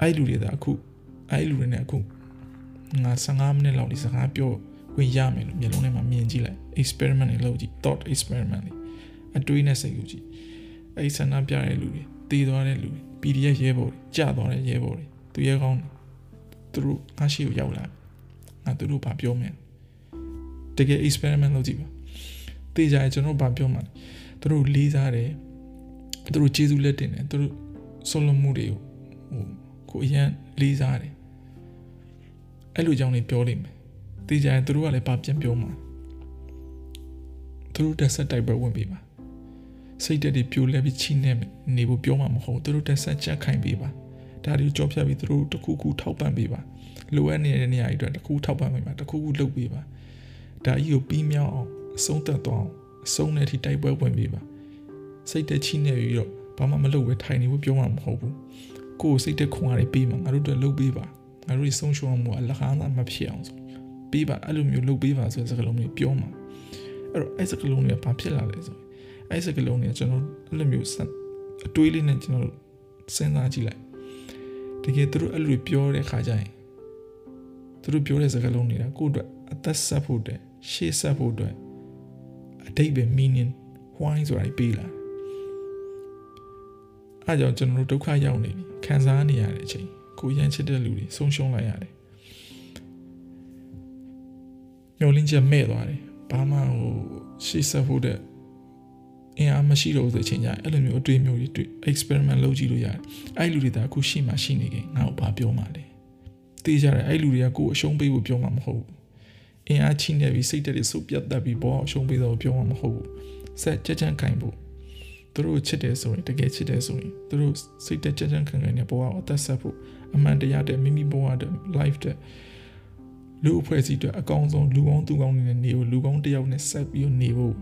အဲ့လူတွေဒါအခု အဲ့လူတွေနဲ့အခုငါ15မိနစ်လောက်ဒီစကားပြောဝင်ရမယ်လို့မျက်လုံးထဲမှာမြင်ကြည့်လိုက် experiment တွေလုပ်ကြည့် thought experiment တွေအတွေးနဲ့စိတ်ကူကြည့်အဲ့ဆန္ဒပြတဲ့လူတွေတည်သွားတဲ့လူတွေ PDF ရဲဘော်တွေကြာသွားတဲ့ရဲဘော်တွေသူရဲကောင်းသူတို့ငါရှိကိုရောက်လာငါသူတို့ဘာပြောမလဲတကယ် experiment လုပ်ကြည့်ပါတေးကြရင်ကျွန်တော်ဘာပြောမှာလဲသူတို့လေးစားတယ်သူတို့ကျေးဇူးလက်တင်တယ်သူတို့ဆုံးလမှုတွေကိုဟိုကိုအရန်လေးစားတယ် အဲ့လိုကြောင့်နေပြောလိမ့်မယ်တေးကြရင်သူတို့ကလည်းပါပြန်ပြောမှာသူတို့တက်ဆက်တိုက်ပွဲဝင်ပေးပါစိတ်တက်တွေပြိုလဲပြီးချိနေနေဖို့ပြောမှာမဟုတ်သူတို့တက်ဆက်ချက်ခိုင်ပေးပါဒါတွေကြောဖြတ်ပြီးသူတို့တခုခုထောက်ပံ့ပေးပါလိုအပ်နေတဲ့နေရာတွေအတွက်တခုထောက်ပံ့ပေးပါတခုခုလုပ်ပေးပါဒါကြီးကိုပြီးမြောက်အောင်အဆုံးသတ်သွားအောင်အဆုံးနဲ့ထိတိုက်ပွဲဝင်ပေးပါစိတ်တက်ချိနေပြီးတော့ဘာမှမလုပ်ဘဲထိုင်နေဖို့ပြောမှာမဟုတ်ဘူးကိုယ်စိတ်တက်ခွန်အားတွေပေးမှာငါတို့တို့လုပ်ပေးပါ ငါတို့ဆုံးရှုံးမှုအလကားသာမဖြစ်အောင်ဆိုပေးပါအဲ့လိုမျိုးလုပ်ပေးပါဆိုတဲ့စကားလုံးတွေပြောမှာအဲ့တော့အဲ့စကားလုံးတွေကဘာဖြစ်လာလဲဆိုအဲ့စကားလုံးတွေကျွန်တော်အဲ့လိုမျိုးအတွေးလေးနဲ့ကျွန်တော်စဉ်းစားကြည့်လိုက်တကယ်သူတို့အဲ့လိုပြောတဲ့ခါကျရင်သူတို့ပြောတဲ့စကားလုံးတွေကကိုယ့်အတွက်အသက်ဆက်ဖို့တဲ့ရှေ့ဆက်ဖို့အတွက်အတိတ်ပဲ meaning why ဆိုတာပေးလာအဲကြောင့်ကျွန်တော်တို့ဒုက္ခရောက်နေပြီခံစားနေရတဲ့အချိန် ကိုရမ်းချစ်တဲ့လူတွေဆုံးရှုံးလိုက်ရတယ်ညှို့လင်းချက်မဲ့သွားတယ်ဘာမှဟိုရှေ့ဆက်ဖို့တဲ့အင်အားမရှိတော့ဆိုအချိန်ကျအဲ့လိုမျိုးအတွေ့အမျိုးတွေ experiment လုပ်ကြည့်လို့ရတယ်အဲ့လူတွေဒါအခုရှိမှရှိနေခင်ငါ့ကိုဘာပြောမှလဲသိကြတယ်အဲ့လူတွေကကိုယ်အရှုံးပေးဖို့ပြောမှမဟုတ်ဘူးအင်အားချိနေပြီးစိတ်တက်တွေစုပ်ပြတ်တတ်ပြီးဘောအရှုံးပေးတော့ပြောမှမဟုတ်ဘူးဆက်ကြက်ကြက်ခိုင်ဖို့သူတို့ချစ်တယ်ဆိုရင်တကယ်ချစ်တယ်ဆိုရင်သူတို့စိတ်တက်ကြက်ကြက်ခိုင်ခိုင်နဲ့ဘဝကိုအသက်ဆက်ဖို့ အမှန်တရားတဲ့မိမိဘဝတဲ့ life တဲ့လူအဖွဲ့အစည်းတွေအကောင်းဆုံးလူကောင်းသူကောင်းနေနေဖို့လူကောင်းတယောက်နဲ့ဆက်ပြီးနေဖို့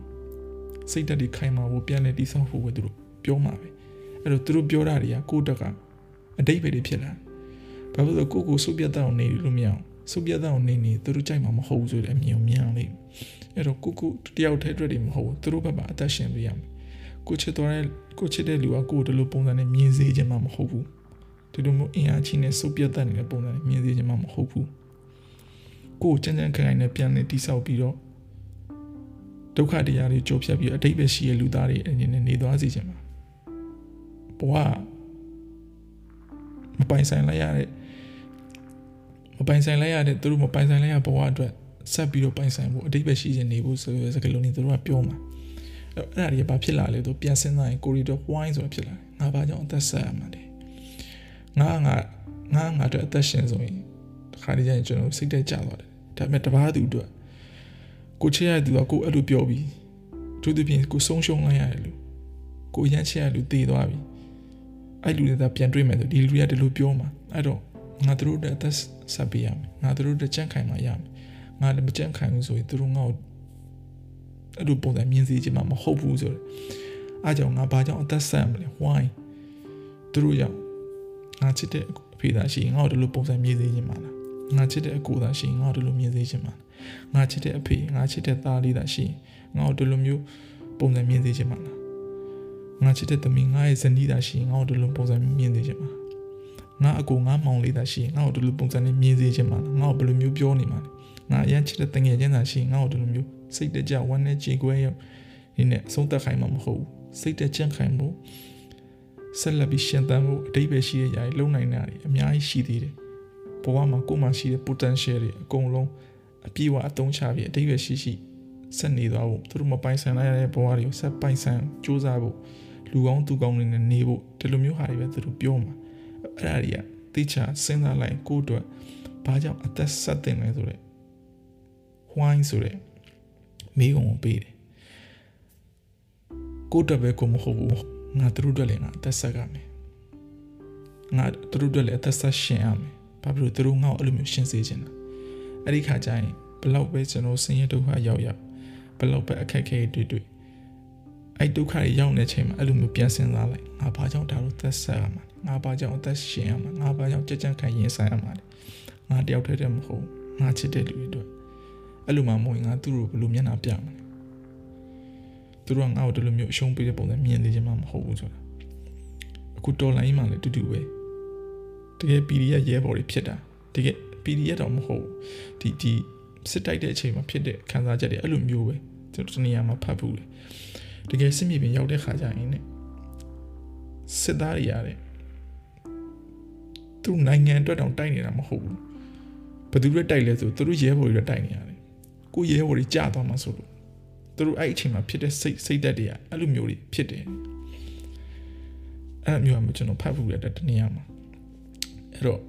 စိတ်တက်တွေခိုင်မာဖို့ပြန်လည်တည်ဆောက်ဖို့ပဲသူတို့ပြောမှာပဲအဲ့တော့သူတို့ပြောတာတွေကကိုယ့်တက်ကအတိတ်ပဲတွေဖြစ်လာဘာဖြစ်လို့ကိုကိုစုပ်ပြတ်တောင်နေလို့မရအောင်စုပ်ပြတ်တောင်နေနေသူတို့ကြိုက်မှာမဟုတ်ဘူးဆိုတဲ့အမြင်ကိုမြင်အောင်လေအဲ့တော့ကိုကိုတယောက်တည်းအတွက်တွေမဟုတ်ဘူးသူတို့ဘက်မှာအသက်ရှင်ပေးရမယ်ကိုချစ်တော်တဲ့ကိုချစ်တဲ့လူကကိုယ်ဒီလိုပုံစံနဲ့မြင်စေချင်မှာမဟုတ်ဘူး ဒီလိုမျိုးအင်အားကြီးနဲ့စုပ်ပြတ်တတ်နေတဲ့ပုံစံနဲ့မြင်စေချင်မှာမဟုတ်ဘူးကိုယ်ကြမ်းကြမ်းခိုင်ခိုင်နဲ့ပြန်လည်တိဆောက်ပြီးတော့ဒုက္ခတရားတွေကြိုးဖြတ်ပြီးအတိတ်ပဲရှိတဲ့လူသားတွေအနေနဲ့နေသွားစေချင်ပါဘဝမပိုင်ဆိုင်လိုက်ရတဲ့မပိုင်ဆိုင်လိုက်ရတဲ့သူတို့မပိုင်ဆိုင်လိုက်ရဘဝအတွက်ဆက်ပြီးတော့ပိုင်ဆိုင်ဖို့အတိတ်ပဲရှိနေနေဖို့ဆိုရယ်စကားလုံးတွေသူတို့ကပြောမှာအဲ့ဒါတွေကဘာဖြစ်လာလဲဆိုပြန်စဉ်းစားရင်ကိုရီတော့ why ဆိုတာဖြစ်လာတယ်ငါဘာကြောင့်အသက်ဆက်ရမှာလဲ ငါငါငါငါတို့အသက်ရှင်ဆိုရင်တခါတည်းကျရင်ကျွန်တော်စိတ်တက်ကြသွားတယ်ဒါပေမဲ့တပားသူတို့ကိုချစ်ရတဲ့သူကကိုအဲ့လိုပြောပြီးသူတို့ပြင်ကိုဆုံးရှုံးလိုက်ရတယ်လို့ကိုရမ်းချစ်ရလူတည်သွားပြီအဲ့လူတွေကပြန်တွေ့မယ်ဆိုဒီလူတွေကဒီလိုပြောမှာအဲ့တော့ငါတို့တဲ့အသက်ဆက်ပေးရမယ်ငါတို့တဲ့ကြန့်ခိုင်မှရမယ်ငါလည်းမကြန့်ခိုင်ဘူးဆိုရင်သူတို့ငါ့ကိုအဲ့လိုပုံစံမြင်စေချင်မှမဟုတ်ဘူးဆိုတော့အားကြောင့်ငါဘာကြောင့်အသက်ဆက်မလဲ why သူတို့ကြောင့် ငါချစ်တဲ့အဖေသားရှိငါ့ကိုဒီလိုပုံစံမြင်စေချင်မှလားငါချစ်တဲ့အကိုသားရှိငါ့ကိုဒီလိုမြင်စေချင်မှလားငါချစ်တဲ့အဖေငါချစ်တဲ့သားလေးသားရှိငါ့ကိုဒီလိုမျိုးပုံစံမြင်စေချင်မှလားငါချစ်တဲ့သမီးငါရဲ့ဇနီးသားရှိငါ့ကိုဒီလိုပုံစံမြင်စေချင်မှငါအကိုငါမောင်လေးသားရှိငါ့ကိုဒီလိုပုံစံနဲ့မြင်စေချင်မှလားငါ့ကိုဘယ်လိုမျိုးပြောနေမှလဲငါအရန်ချစ်တဲ့တငယ်ချင်းသားရှိငါ့ကိုဒီလိုမျိုးစိတ်တကြဝမ်းနဲ့ကြေကွဲရောက်ဒီနဲ့ဆုံးသက်ခိုင်းမှာမဟုတ်ဘူးစိတ်တကြန့်ခိုင်းဖို့ ဆက်လက်ပြီးရှင်သန်ဖို့အတိတ်ပဲရှိတဲ့ຢာတွေလုံနိုင်တာတွေအများကြီးရှိသေးတယ်ဘဝမှာကိုယ်မှာရှိတဲ့ potential တွေအကုန်လုံးအပြည့်အဝအသုံးချပြီးအတိတ်ပဲရှိရှိဆက်နေသွားဖို့သူတို့မပိုင်ဆိုင်လိုက်ရတဲ့ဘဝတွေကိုဆက်ပိုင်ဆိုင်စူးစမ်းဖို့လူကောင်းသူကောင်းတွေနဲ့နေဖို့ဒီလိုမျိုးဟာတွေပဲသူတို့ပြောမှာအဲ့ဒါတွေကတိကျစဉ်းစားလိုက်ကိုယ့်အတွက်ဘာကြောင့်အသက်ဆက်တင်လဲဆိုတော့ why ဆိုတဲ့မေးကုန်ကိုပေးတယ်ကိုယ့်အတွက်ပဲကိုမဟုတ်ဘူး ငါတို့အတွက်လည်းငါအသက်ဆက်ကမယ်ငါတို့အတွက်လည်းအသက်ဆက်ရှင်ရမယ်ဘာဖြစ်လို့တို့ငါ့ကိုအဲ့လိုမျိုးရှင်းစေချင်တာအဲ့ဒီခါကျရင်ဘလောက်ပဲကျွန်တော်ဆင်းရဲဒုက္ခရောက်ရောက်ဘလောက်ပဲအခက်ခဲတွေ့တွေ့အဲ့ဒုက္ခတွေရောက်နေချိန်မှာအဲ့လိုမျိုးပြန်စဉ်းစားလိုက်ငါဘာကြောင့်ဒါလို့သက်ဆက်ရမှာငါဘာကြောင့်အသက်ရှင်ရမှာငါဘာကြောင့်ကြက်ကြက်ခံရင်ဆိုင်ရမှာလဲငါတယောက်တည်းတည်းမဟုတ်ငါချစ်တဲ့လူတွေအတွက်အဲ့လိုမှမဟုတ်ငါသူ့ကိုဘယ်လိုမျက်နှာပြမလဲ သူတို့ကငါ့ကိုဒီလိုမျိုးအရှုံးပေးတဲ့ပုံစံမြင်နေချင်မှမဟုတ်ဘူးဆိုတာအခုတော်လိုင်းမှလည်းတူတူပဲတကယ် PDF ရဲဘော်တွေဖြစ်တာတကယ် PDF တော့မဟုတ်ဒီဒီစစ်တိုက်တဲ့အချိန်မှာဖြစ်တဲ့ခံစားချက်တွေအဲ့လိုမျိုးပဲကျွန်တော်တနေရာမှာဖတ်ဘူးလေတကယ်စစ်မြေပြင်ရောက်တဲ့ခါကျရင်ねစစ်သားတွေရတယ်သူနိုင်ငံအတွက်တောင်တိုက်နေတာမဟုတ်ဘူးဘယ်သူတွေတိုက်လဲဆိုသူတို့ရဲဘော်တွေတိုက်နေရတယ်ကိုရဲဘော်တွေကြာသွားမှာဆိုလို့ သူတို့အဲ့အချိန်မှာဖြစ်တဲ့စိတ်စိတ်သက်တွေကအဲ့လိုမျိုးတွေဖြစ်တယ်အဲ့လိုမျိုးမှကျွန်တော်ဖတ်ဖို့ရတဲ့တနေရာမှာအဲ့တော့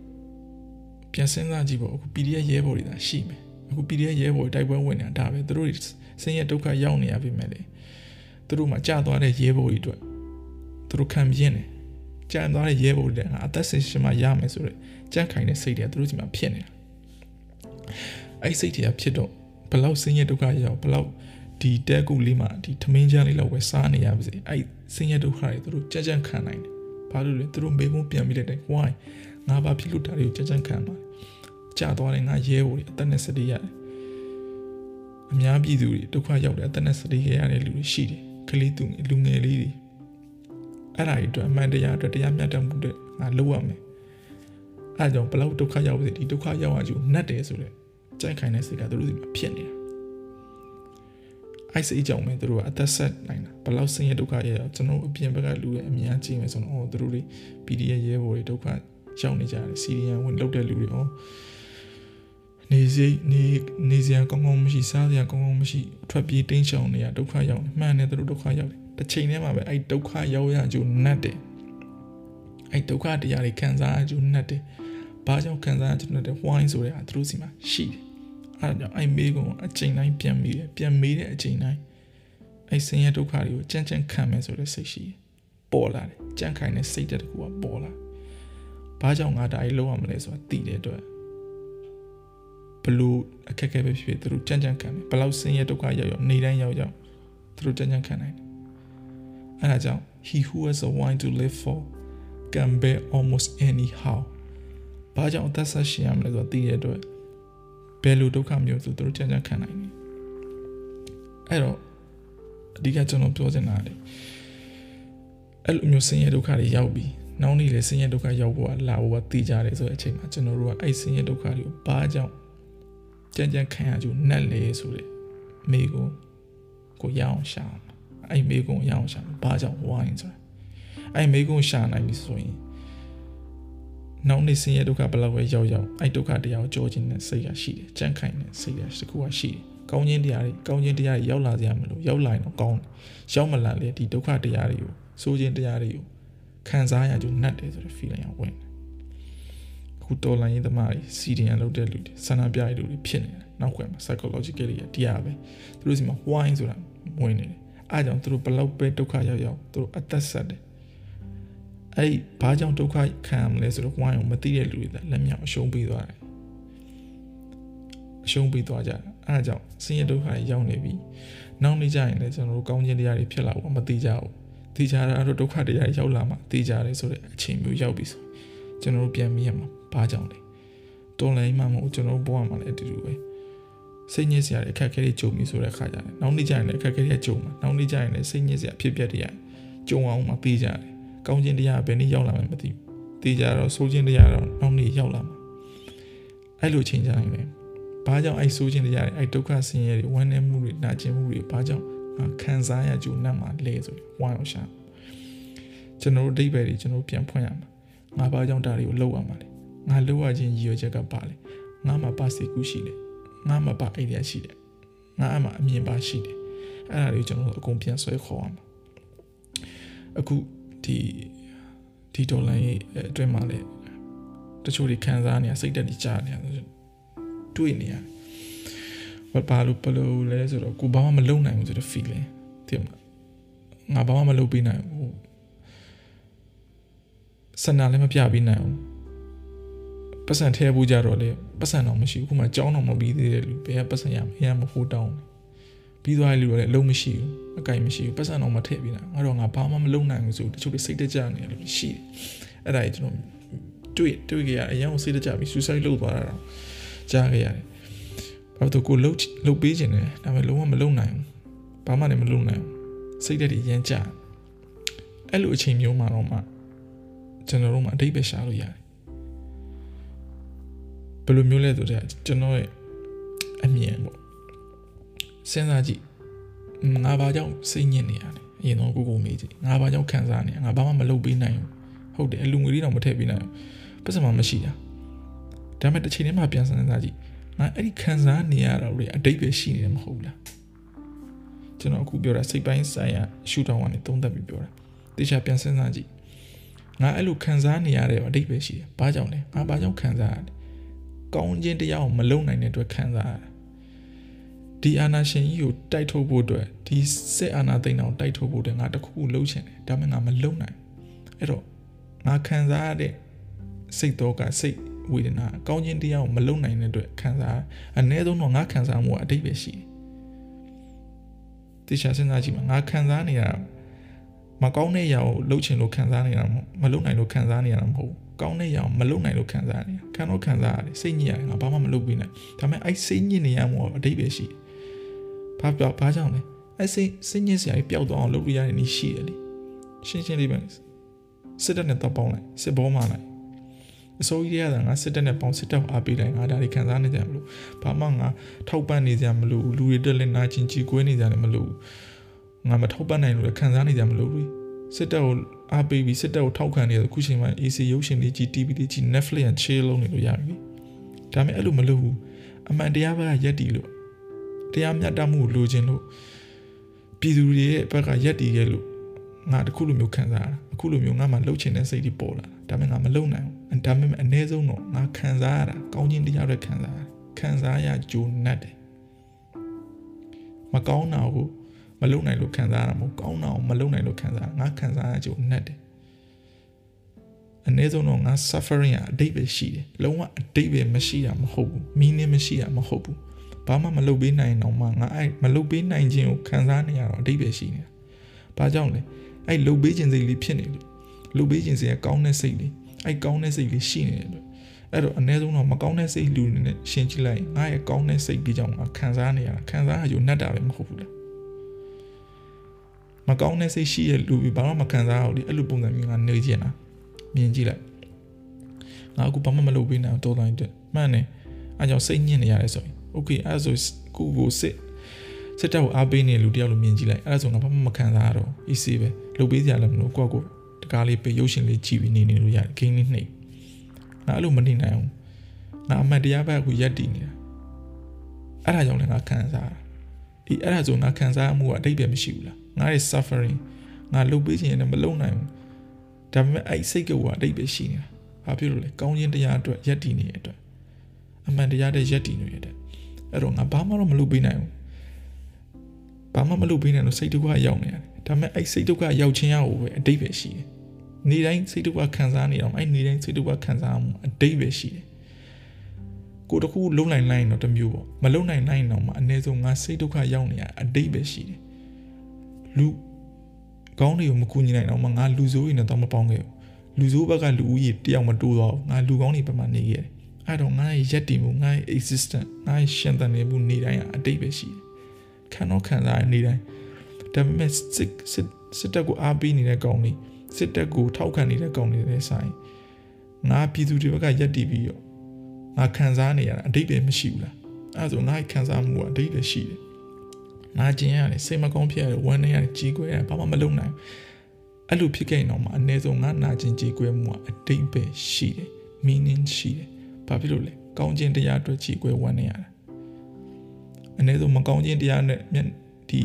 ပြန်စဉ်းစားကြည့်ပေါ့အခု PDF ရဲဘော်တွေသာရှိမယ်အခု PDF ရဲဘော်တိုက်ပွဲဝင်နေတာဒါပဲသူတို့ဆင်းရဲဒုက္ခရောက်နေရပြီမဲ့လေသူတို့မှကြာသွားတဲ့ရဲဘော်တွေအတွက်သူတို့ခံပြင်းတယ်ကြာသွားတဲ့ရဲဘော်တွေကအသက်ရှင်ရှင်မှရမယ်ဆိုတော့ကြန့်ခိုင်တဲ့စိတ်တွေသူတို့စီမှာဖြစ်နေတာအဲ့စိတ်တွေကဖြစ်တော့ဘလောက်ဆင်းရဲဒုက္ခရောက်ဘလောက် ဒီတဲကူလေးမှာဒီထမင်းချမ်းလေးလောက်ဝယ်စားနေရပါစေအဲ့ဆင်းရဲဒုက္ခတွေသူတို့ကြက်ကြက်ခံနိုင်တယ်ဘာလို့လဲသူတို့မေးခွန်းပြန်ပြီးတဲ့တိုင် why ငါဘာဖြစ်လို့ဒါတွေကိုကြက်ကြက်ခံမှာကြာသွားတယ်ငါရဲဘော်တွေအသက်နဲ့စတိရတယ်အများပြည်သူတွေဒုက္ခရောက်တယ်အသက်နဲ့စတိရတဲ့လူတွေရှိတယ်ကလေးသူလူငယ်လေးတွေအဲ့ဒါတွေအတွက်အမှန်တရားအတွက်တရားမျှတမှုတွေငါလုပ်ရမယ်အဲ့ကြောင့်ဘလောက်ဒုက္ခရောက်ပါစေဒီဒုက္ခရောက်ရကြုံနှက်တယ်ဆိုတော့ကြိုက်ခိုင်တဲ့စိတ်ကသူတို့ဒီမှာဖြစ်နေတာ အဲ့စိတ်ကြောင့်ပဲသူတို့ကအသက်ဆက်နိုင်တာဘလောက်ဆင်းရဲဒုက္ခရရကျွန်တော်အပြင်ဘက်ကလူတွေအများကြီးမယ်ဆိုတော့အော်သူတို့တွေ PDF ရဲဘော်တွေဒုက္ခရောက်နေကြတယ်စီရီယန်ဝင်လောက်တဲ့လူတွေအော်နေစီနေနေစရာကောင်းကောင်းမရှိစားစရာကောင်းကောင်းမရှိထွက်ပြေးတင်းရှောင်နေရဒုက္ခရောက်နေမှန်တယ်သူတို့ဒုက္ခရောက်တယ်တစ်ချိန်တည်းမှာပဲအဲ့ဒုက္ခရောက်ရကြုံနှက်တယ်အဲ့ဒုက္ခတရားတွေခံစားရကြုံနှက်တယ်ဘာကြောင့်ခံစားရကြုံနှက်တယ်ဝိုင်းဆိုတဲ့ဟာသူတို့စီမှာရှိတယ် အဲ့ဒါကြောင့်အဲ့မေးကုန်အချိန်တိုင်းပြန်မေးတယ်ပြန်မေးတဲ့အချိန်တိုင်းအဲ့ဆင်းရဲဒုက္ခတွေကိုကြမ်းကြမ်းခံမယ်ဆိုတဲ့စိတ်ရှိတယ်ပေါ်လာတယ်ကြမ်းခိုင်တဲ့စိတ်တက်တကူကပေါ်လာဘာကြောင့်ငါဒါကြီးလုံးရမလဲဆိုတာသိတဲ့အတွက်ဘလို့အခက်အခဲပဲဖြစ်ဖြစ်သူတို့ကြမ်းကြမ်းခံတယ်ဘလောက်ဆင်းရဲဒုက္ခရောက်ရောက်နေတိုင်းရောက်ရောက်သူတို့ကြမ်းကြမ်းခံနိုင်တယ်အဲဒါကြောင့် he who has a wine to live for can bear almost anyhow ဘာကြောင့်အသက်ဆက်ရှင်ရမလဲဆိုတော့သိတဲ့အတွက် ဘယ်လိုဒုက္ခမျိုးဆိုသူတို့ကြမ်းကြမ်းခံနိုင်တယ်အဲ့တော့အဓိကကျွန်တော်ပြောချင်တာလေအဲ့လိုမျိုးဆင်းရဲဒုက္ခတွေရောက်ပြီးနောက်နေ့လေဆင်းရဲဒုက္ခရောက်ဖို့ကလာဖို့ကသိကြတယ်ဆိုတဲ့အချိန်မှာကျွန်တော်တို့ကအဲ့ဆင်းရဲဒုက္ခတွေကိုဘာကြောင့်ကြမ်းကြမ်းခံရကြနှက်လေဆိုတဲ့မိကိုကိုရအောင်ရှာအဲ့မိကိုရအောင်ရှာဘာကြောင့်ဝိုင်းဆိုတာအဲ့မိကိုရှာနိုင်ပြီဆိုရင် နောက်နေ့ဆင်းရဲဒုက္ခဘယ်လောက်ပဲရောက်ရောက်အဲ့ဒုက္ခတရားကိုကြောခြင်းနဲ့စိတ်ကရှိတယ်ကြမ်းခိုင်တဲ့စိတ်ကတစ်ခုကရှိတယ်ကောင်းခြင်းတရားတွေကောင်းခြင်းတရားတွေရောက်လာကြရမလို့ရောက်လာရင်တော့ကောင်းတယ်ရောက်မလာလေဒီဒုက္ခတရားတွေကိုစိုးခြင်းတရားတွေကိုခံစားရကြနှက်တယ်ဆိုတဲ့ feeling ကဝင်တယ်အခုတော်လိုင်းရေးသမားတွေစီဒီယန်လုပ်တဲ့လူတွေဆန္ဒပြရတဲ့လူတွေဖြစ်နေတယ်နောက်ခွဲမှာ psychologically တရားပဲသူတို့စီမှာ why ဆိုတာဝင်နေတယ်အားကြောင့်သူတို့ဘလောက်ပဲဒုက္ခရောက်ရောက်သူတို့အသက်ဆက်တယ် အဲ့ဘာကြောင့်ဒုက္ခခံရမလဲဆိုတော့ why ကိုမသိတဲ့လူတွေလက်မြောက်အရှုံးပေးသွားတယ်အရှုံးပေးသွားကြတယ်အဲဒါကြောင့်ဆင်းရဲဒုက္ခတွေရောက်နေပြီနောက်နေကြရင်လည်းကျွန်တော်တို့ကောင်းခြင်းတရားတွေဖြစ်လာဖို့မသိကြဘူးသိကြတာတော့ဒုက္ခတရားရောက်လာမှသိကြတယ်ဆိုတဲ့အချိန်မျိုးရောက်ပြီဆိုကျွန်တော်တို့ပြန်မြင်ရမှာဘာကြောင့်လဲတော်လိုင်းမှမဟုတ်ကျွန်တော်တို့ဘဝမှာလည်းအတူတူပဲစိတ်ညစ်စရာတွေအခက်အခဲတွေကြုံပြီဆိုတဲ့အခါကျတယ်နောက်နေ့ကျရင်လည်းအခက်အခဲတွေကြုံမှာနောက်နေ့ကျရင်လည်းစိတ်ညစ်စရာဖြစ်ပျက်တွေရကြုံအောင်မှသိကြတယ် ကောင်းခြင်းတရားဘယ်နည်းရောက်လာမှမသိဘူးသိကြတော့ဆိုးခြင်းတရားတော့နောက်နေ့ရောက်လာမှာအဲ့လိုချိန်ကြရင်လည်းဘာကြောင့်အဲ့ဆိုးခြင်းတရားတွေအဲ့ဒုက္ခဆင်းရဲတွေဝမ်းနည်းမှုတွေနာကျင်မှုတွေဘာကြောင့်ခံစားရကြုံနှံ့မှာလဲဆိုဝိုင်းအောင်ရှာကျွန်တော်တို့အဓိပ္ပာယ်တွေကျွန်တော်ပြန်ဖွင့်ရမှာငါဘာကြောင့်ဒါတွေကိုလုပ်ရမှာလဲငါလုပ်ရခြင်းရည်ရွယ်ချက်ကပါလဲငါမှာပါစီကူရှိလဲငါမှာပါအိဒီယာရှိတယ်ငါအမှအမြင်ပါရှိတယ်အဲ့ဒါတွေကိုကျွန်တော်တို့အကုန်ပြန်ဆွဲခေါ်ရမှာအခု ဒီဒီဒေါ်လာရဲ့အတွင်းမှာလေတချို့တွေခံစားနေရစိတ်တက်တွေကြားနေရတွေ့နေရဘာဘာလို့ဘလို့လဲဆိုတော့ကိုဘာမှမလုပ်နိုင်ဘူးဆိုတဲ့ feeling သိမလားငါဘာမှမလုပ်ပေးနိုင်ဘူးစန္ဒလည်းမပြပေးနိုင်ဘူးပတ်စံထဲဘူးကြတော့လေပတ်စံတော့မရှိဘူးခုမှကြောင်းတော့မပြီးသေးတဲ့လူဘယ်ကပတ်စံရမရမဟိုးတောင်း ပြီးသွားတဲ့လူကလည်းအလုံးမရှိဘူးအကင်မရှိဘူးပတ်စံတော့မထည့်ပေးနိုင်ငါတော့ငါဘာမှမလုပ်နိုင်ဘူးဆိုတချို့တွေစိတ်တကြနေတယ်လို့ရှိတယ်အဲ့ဒါကြီးကျွန်တော်တွေ့တွေ့ကြရအရင်ကစိတ်တကြပြီး suicide လုပ်သွားတာတော့ကြားခဲ့ရတယ်ဘာလို့ကိုလှုပ်လှုပ်ပေးခြင်းတယ်ဒါပေမဲ့လုံးဝမလုပ်နိုင်ဘူးဘာမှလည်းမလုပ်နိုင်ဘူးစိတ်တက်တွေရမ်းကြအဲ့လိုအချိန်မျိုးမှာတော့မှကျွန်တော်တို့မှအတိတ်ပဲရှာလို့ရတယ်ဘယ်လိုမျိုးလဲဆိုတော့ကျွန်တော်ရဲ့အမြင်ပေါ့ စဉ်းစားကြည့်ငါဘာကြောင့်စိတ်ညစ်နေရလဲအရင်တော့ကိုကိုမေးကြည့်ငါဘာကြောင့်ခံစားနေငါဘာမှမလုပ်ပေးနိုင်ဘူးဟုတ်တယ်အလူငွေလေးတော့မထည့်ပေးနိုင်ဘူးပတ်စံမှမရှိတာဒါပေမဲ့တစ်ချိန်တည်းမှာပြန်စဉ်းစားကြည့်ငါအဲ့ဒီခံစားနေရတာတွေအတိတ်ပဲရှိနေတယ်မဟုတ်လားကျွန်တော်အခုပြောတာစိတ်ပိုင်းဆိုင်ရာရှူတောင်းကနေသုံးသပ်ပြီးပြောတာတေချာပြန်စဉ်းစားကြည့်ငါအဲ့လိုခံစားနေရတဲ့အတိတ်ပဲရှိတယ်ဘာကြောင့်လဲငါဘာကြောင့်ခံစားရလဲကောင်းခြင်းတရားကိုမလုံနိုင်တဲ့အတွက်ခံစားရတာ ဒီအာနာရှင်ကြီးကိုတိုက်ထုတ်ဖို့အတွက်ဒီစစ်အာနာသိမ်းအောင်တိုက်ထုတ်ဖို့အတွက်ငါတခုခုလှုပ်ချင်တယ်ဒါပေမဲ့ငါမလုံနိုင်အဲ့တော့ငါခံစားရတဲ့စိတ်တော့ကစိတ်ဝေဒနာကောင်းခြင်းတရားကိုမလုံနိုင်တဲ့အတွက်ခံစားအနည်းဆုံးတော့ငါခံစားမှုအတိတ်ပဲရှိတယ်တရားစဉ်းစားကြည့်မှာငါခံစားနေရတာမကောင်းတဲ့ຢာကိုလှုပ်ချင်လို့ခံစားနေတာမဟုတ်မလုံနိုင်လို့ခံစားနေရတာမဟုတ်ကောင်းတဲ့ຢာကိုမလုံနိုင်လို့ခံစားနေတာခံတော့ခံစားရတယ်စိတ်ညစ်ရတယ်ငါဘာမှမလုပ်ပြီးနိုင်ဒါပေမဲ့အဲ့စိတ်ညစ်နေရမှုအတိတ်ပဲရှိတယ် ဘာပြောဘာကြောင့်လဲအဲ့စိတ်စိတ်ညစ်စရာကြီးပျောက်သွားအောင်လုပ်ရတဲ့နည်းရှိတယ်လေရှင်းရှင်းလေးပဲစစ်တပ်နဲ့တော့ပေါင်းလိုက်စစ်ဘောမှလိုက်အစိုးရကငါစစ်တပ်နဲ့ပေါင်းစစ်တပ်အားပေးလိုက်ငါဒါတွေခံစားနေကြမလို့ဘာမှငါထောက်ပံ့နေကြမလို့လူတွေတက်လက်နာချင်းကြီးကွဲနေကြတယ်မလို့ငါမထောက်ပံ့နိုင်လို့ခံစားနေကြမလို့လူစစ်တပ်ကိုအားပေးပြီးစစ်တပ်ကိုထောက်ခံနေတယ်ခုချိန်မှာ AC ရုပ်ရှင်လေးကြီး TV လေးကြီး Netflix နဲ့ chill လုပ်နေလို့ရပြီဒါပေမဲ့အဲ့လိုမလုပ်ဘူးအမှန်တရားဘက်ကရက်တီလို့ တရားမျှတမှုကိုလိုချင်လို့ပြည်သူတွေရဲ့ဘက်ကရက်တီရဲ့လို့ငါတခုလိုမျိုးခံစားရတာအခုလိုမျိုးငါမှလှုပ်ချင်တဲ့စိတ်တွေပေါ်လာဒါပေမဲ့ငါမလှုပ်နိုင်ဘူးဒါပေမဲ့အ ਨੇ ဆုံးတော့ငါခံစားရတာကောင်းခြင်းတရားတွေခံစားရခံစားရဂျိုနတ်တယ်မကောင်းတာကိုမလုံနိုင်လို့ခံစားရတာမဟုတ်ကောင်းတာကိုမလုံနိုင်လို့ခံစားငါခံစားရဂျိုနတ်တယ်အ ਨੇ ဆုံးတော့ငါ suffering ရအတိတ်ပဲရှိတယ်လုံးဝအတိတ်ပဲမရှိတာမဟုတ်ဘူး meaning မရှိတာမဟုတ်ဘူး ဘာမှမလုပ်ပေးနိုင်တော့မှငါအဲ့မလုပ်ပေးနိုင်ခြင်းကိုခံစားနေရတော့အတိတ်ပဲရှိနေတာဘာကြောင့်လဲအဲ့လှုပ်ပေးခြင်းစိတ်လေးဖြစ်နေလို့လှုပ်ပေးခြင်းစိတ်ကကောင်းတဲ့စိတ်လေးအဲ့ကောင်းတဲ့စိတ်လေးရှိနေတယ်လို့အဲ့တော့အ ਨੇ ဆုံးတော့မကောင်းတဲ့စိတ်လူနေနဲ့ရှင်းကြည့်လိုက်ငါရဲ့ကောင်းတဲ့စိတ်ကြီးကြောင့်ငါခံစားနေရတာခံစားရယူနှက်တာပဲမဟုတ်ဘူးလားမကောင်းတဲ့စိတ်ရှိရဲ့လူဘာမှမခံစားရဘူးဒီအဲ့လိုပုံစံမျိုးငါနေကြတာမြင်ကြည့်လိုက်ငါအခုဘာမှမလုပ်ပေးနိုင်တော့တိုင်းတဲ့မှန်တယ်အဲကြောင့်စိတ်ညစ်နေရတယ်ဆိုရင် okay အဲဆိုကိုကိုစစ်စစ်တပ်ကိုအားပေးနေလူတယောက်လိုမြင်ကြည့်လိုက်အဲဒါဆိုငါဘာမှမခံစားရတော့ easy ပဲလုပ်ပေးစရာလည်းမလိုကိုယ့်ကိုတကားလေးပေးရုပ်ရှင်လေးကြည့်ပြီးနေနေလို့ရတယ် game လေးနှိပ်ငါအဲ့လိုမနေနိုင်ဘူးငါအမှန်တရားဘက်ကိုရက်တည်နေတာအဲ့ဒါကြောင့်လည်းငါခံစားတာဒီအဲ့ဒါဆိုငါခံစားမှုကအတိတ်ပဲမရှိဘူးလားငါရဲ့ suffering ငါလုပ်ပေးခြင်းနဲ့မလုပ်နိုင်ဘူးဒါပေမဲ့အဲ့စိတ်ကအတိတ်ပဲရှိနေတာဘာဖြစ်လို့လဲကောင်းခြင်းတရားအတွက်ရက်တည်နေတဲ့အတွက်အမှန်တရားတဲ့ရက်တည်နေတဲ့ အတွက်အဲ့တော့ငါဘာမှတော့မလုပ်ပေးနိုင်ဘူးဘာမှမလုပ်ပေးနိုင်လို့စိတ်ဒုက္ခရောက်နေရတယ်ဒါပေမဲ့အဲ့စိတ်ဒုက္ခရောက်ခြင်းရကိုပဲအတိတ်ပဲရှိတယ်နေတိုင်းစိတ်ဒုက္ခခံစားနေတော့အဲ့နေတိုင်းစိတ်ဒုက္ခခံစားမှုအတိတ်ပဲရှိတယ်ကိုတခုလုံးနိုင်လိုက်တော့တမျိုးပေါ့မလုံးနိုင်လိုက်တော့မှအနည်းဆုံးငါစိတ်ဒုက္ခရောက်နေရအတိတ်ပဲရှိတယ်လူကောင်းတွေကိုမကူညီနိုင်တော့မှငါလူဆိုးတွေနဲ့တော့မပေါင်းခဲ့ဘူးလူဆိုးဘက်ကလူဦးရေတယောက်မတိုးတော့ငါလူကောင်းတွေဘက်မှာနေခဲ့တယ် အဲ့တော့ငါရဲ့ရက်တည်မှုငါရဲ့ existence ငါရဲ့ရှင်သန်နေမှုနေတိုင်းအတိတ်ပဲရှိတယ်ခံတော့ခံစားနေတိုင်းဒါပေမဲ့စစ်စစ်စစ်တပ်ကိုအားပေးနေတဲ့ကောင်တွေစစ်တပ်ကိုထောက်ခံနေတဲ့ကောင်တွေနဲ့ဆိုင်ငါပြည်သူတွေဘက်ကရက်တည်ပြီးတော့ငါခံစားနေရတာအတိတ်ပဲမရှိဘူးလားအဲ့ဒါဆိုငါခံစားမှုကအတိတ်ပဲရှိတယ်နာကျင်ရတယ်စိတ်မကောင်းဖြစ်ရတယ်ဝမ်းနေရတယ်ကြီးကွဲရတယ်ဘာမှမလုပ်နိုင်အဲ့လိုဖြစ်ခဲ့ရင်တော့မှအနည်းဆုံးငါနာကျင်ကြီးကွဲမှုကအတိတ်ပဲရှိတယ် meaning ရှိတယ် ဘာဖြစ်လို့လဲကောင်းခြင်းတရားအတွက်ကြီးကွဲဝမ်းနေရတာအနည်းဆုံးမကောင်းခြင်းတရားနဲ့ဒီ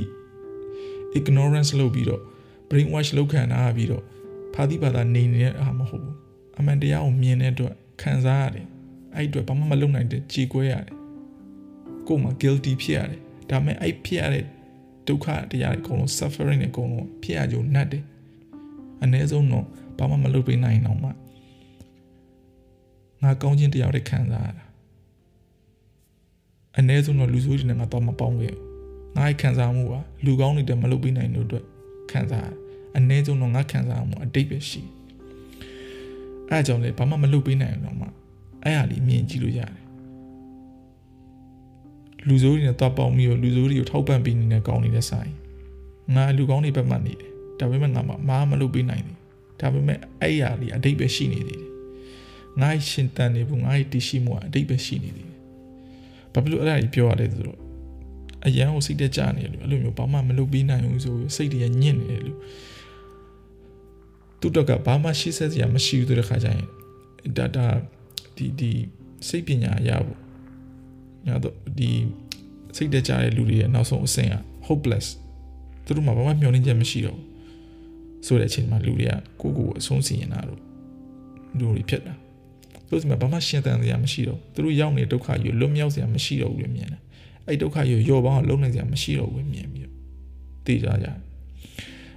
ignorance လုပ်ပြီးတော့ brain wash လုပ်ခံထားပြီးတော့ဖာတိပါတာနေနေတဲ့အားမဟုတ်ဘူးအမှန်တရားကိုမြင်တဲ့အတွက်ခံစားရတယ်အဲ့အတွက်ဘာမှမလုပ်နိုင်တဲ့ကြေကွဲရတယ်ကိုယ်မှာ guilty ဖြစ်ရတယ်ဒါပေမဲ့အဲ့ဖြစ်ရတဲ့ဒုက္ခတရားတွေအကုန်လုံး suffering တွေအကုန်လုံးဖြစ်ရကြုံနှက်တယ်အ ਨੇ ဆုံးတော့ဘာမှမလုပ်ပေးနိုင်အောင်မှ ငါကောင်းခြင်းတရားတွေခံစားရတာအ ਨੇ ဆုံးတော့လူဆိုးတွေနဲ့ငါတော့မပေါင်းခဲ့ငါ့ခံစားမှုကလူကောင်းတွေတည်းမလုပ်ပေးနိုင်လို့အတွက်ခံစားရအ ਨੇ ဆုံးတော့ငါခံစားမှုအတိတ်ပဲရှိအဲအကြောင်းလေဘာမှမလုပ်ပေးနိုင်တော့မှအဲ့ဟာလေးမြင်ကြည့်လို့ရတယ်လူဆိုးတွေနဲ့တွားပေါင်းပြီးတော့လူဆိုးတွေကိုထောက်ပံ့ပေးနေတဲ့ကောင်းနေတဲ့ဆိုင်ငါလူကောင်းတွေဘက်မှနေတယ်ဒါပေမဲ့ငါမမားမလုပ်ပေးနိုင်ဘူးဒါပေမဲ့အဲ့ရလေးအတိတ်ပဲရှိနေသေးတယ် ငါရှင်တန်နေဘူးငါ့တရှိမှုအတိတ်ပဲရှိနေသေးတယ်ဘာဖြစ်လို့အဲ့ဒါကြီးပြောရလဲဆိုတော့အရန်ကိုစိတ်တက်ကြနေတယ်လို့အဲ့လိုမျိုးဘာမှမလုပ်ပေးနိုင်ဘူးဆိုစိတ်တွေညစ်နေတယ်လို့သူတော့ကဘာမှရှိဆက်စရာမရှိဘူးတဲ့ခါကျရင်ဒါဒါဒီဒီစိတ်ပညာရဖို့ညတော့ဒီစိတ်တကြတဲ့လူတွေရဲ့နောက်ဆုံးအဆင့်က hopeless သူတို့မှာဘာမှမျှော်လင့်ချက်မရှိတော့ဘူးဆိုတဲ့အချိန်မှာလူတွေကကိုယ့်ကိုယ်ကိုအဆုံးစီရင်တာတို့လူတွေဖြစ်တာ သူတို့စီမှာဘာမှရှင်းတန်စရာမရှိတော့သူတို့ရောက်နေဒုက္ခကြီးလွတ်မြောက်စရာမရှိတော့ဘူးလို့မြင်တယ်အဲ့ဒုက္ခကြီးရောပေါင်းလုံးနိုင်စရာမရှိတော့ဘူးမြင်ပြီးတော့သိကြကြ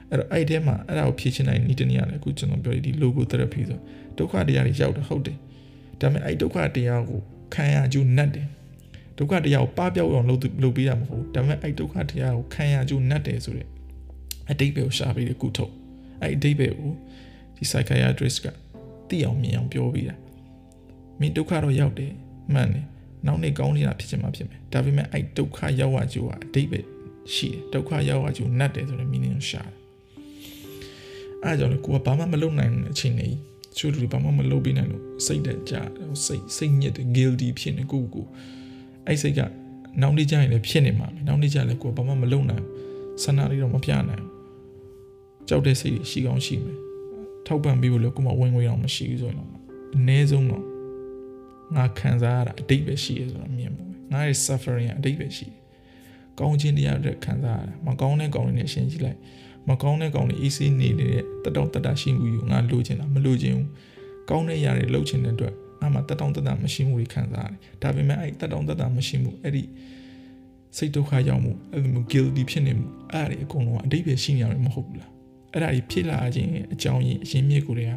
အဲ့တော့အဲ့ထဲမှာအဲ့ဒါကိုဖြည့်ချင်နိုင်ဤတနည်းအားလည်းအခုကျွန်တော်ပြောဒီ logo therapy ဆိုဒုက္ခတရားတွေရောက်တယ်ဟုတ်တယ်ဒါပေမဲ့အဲ့ဒုက္ခတရားကိုခံရကြုံနဲ့တယ်ဒုက္ခတရားကိုပပျောက်အောင်လုပ်လုပ်ပေးရမှာမဟုတ်ဒါပေမဲ့အဲ့ဒုက္ခတရားကိုခံရကြုံနဲ့တယ်ဆိုတဲ့အတိတ်ပဲကိုရှာပြီးကုထုတ်အဲ့အတိတ်ပဲကိုဒီ psychiatrist ကသိအောင်မြင်အောင်ပြောပြီးတာ မင်းဒုက္ခတော့ရောက်တယ်မှန်တယ်နောက်နေ့ကောင်းနေတာဖြစ်ချင်မှဖြစ်မယ်ဒါပေမဲ့အဲ့ဒုက္ခရောက်ရကြိုးကအတိတ်ပဲရှိတယ်ဒုက္ခရောက်ရကြိုးနတ်တယ်ဆိုတဲ့ meaning ကိုရှာတယ်အဲ့ကြောင့်လေကိုကဘာမှမလုပ်နိုင်တဲ့အချိန်လေးချို့လူတွေဘာမှမလုပ်ပေးနိုင်လို့စိတ်တက်ကြစိတ်စိတ်ညစ်တယ် guilty ဖြစ်နေကိုကိုအဲ့စိတ်ကနောက်နေ့ကျရင်လည်းဖြစ်နေမှာပဲနောက်နေ့ကျရင်လည်းကိုကဘာမှမလုပ်နိုင်ဆန္ဒလေးတော့မပြနိုင်ကြောက်တဲ့စိတ်ရှိကောင်းရှိမယ်ထောက်ပံ့ပေးဖို့လည်းကိုမဝင်ငွေတော့မရှိဘူးဆိုရင်တော့အနည်းဆုံးတော့ ငါခံစားရတာအတိတ်ပဲရှိရဆိုတော့မြင်မှုပဲငါရဲ့ suffering အတိတ်ပဲရှိတယ်ကောင်းခြင်းတရားတွေခံစားရတာမကောင်းတဲ့ကောင်းတွေနဲ့ရှင်းကြည့်လိုက်မကောင်းတဲ့ကောင်းတွေအေးဆေးနေတဲ့တတောင့်တတရှိမှုယူငါလိုချင်တာမလိုချင်ဘူးကောင်းတဲ့ຢာတွေလှုပ်ချင်တဲ့အတွက်ငါမှတတောင့်တတမရှိမှုတွေခံစားရတယ်ဒါပေမဲ့အဲ့တတောင့်တတမရှိမှုအဲ့ဒီစိတ်ဒုက္ခရောက်မှုအဲ့လိုမျိုး guilty ဖြစ်နေမှုအဲ့ဒါတွေအကုန်လုံးအတိတ်ပဲရှိနေရတယ်မဟုတ်ဘူးလားအဲ့ဒါကြီးဖြစ်လာခြင်းအကြောင်းရင်းအရင်းမြစ်ကိုတွေက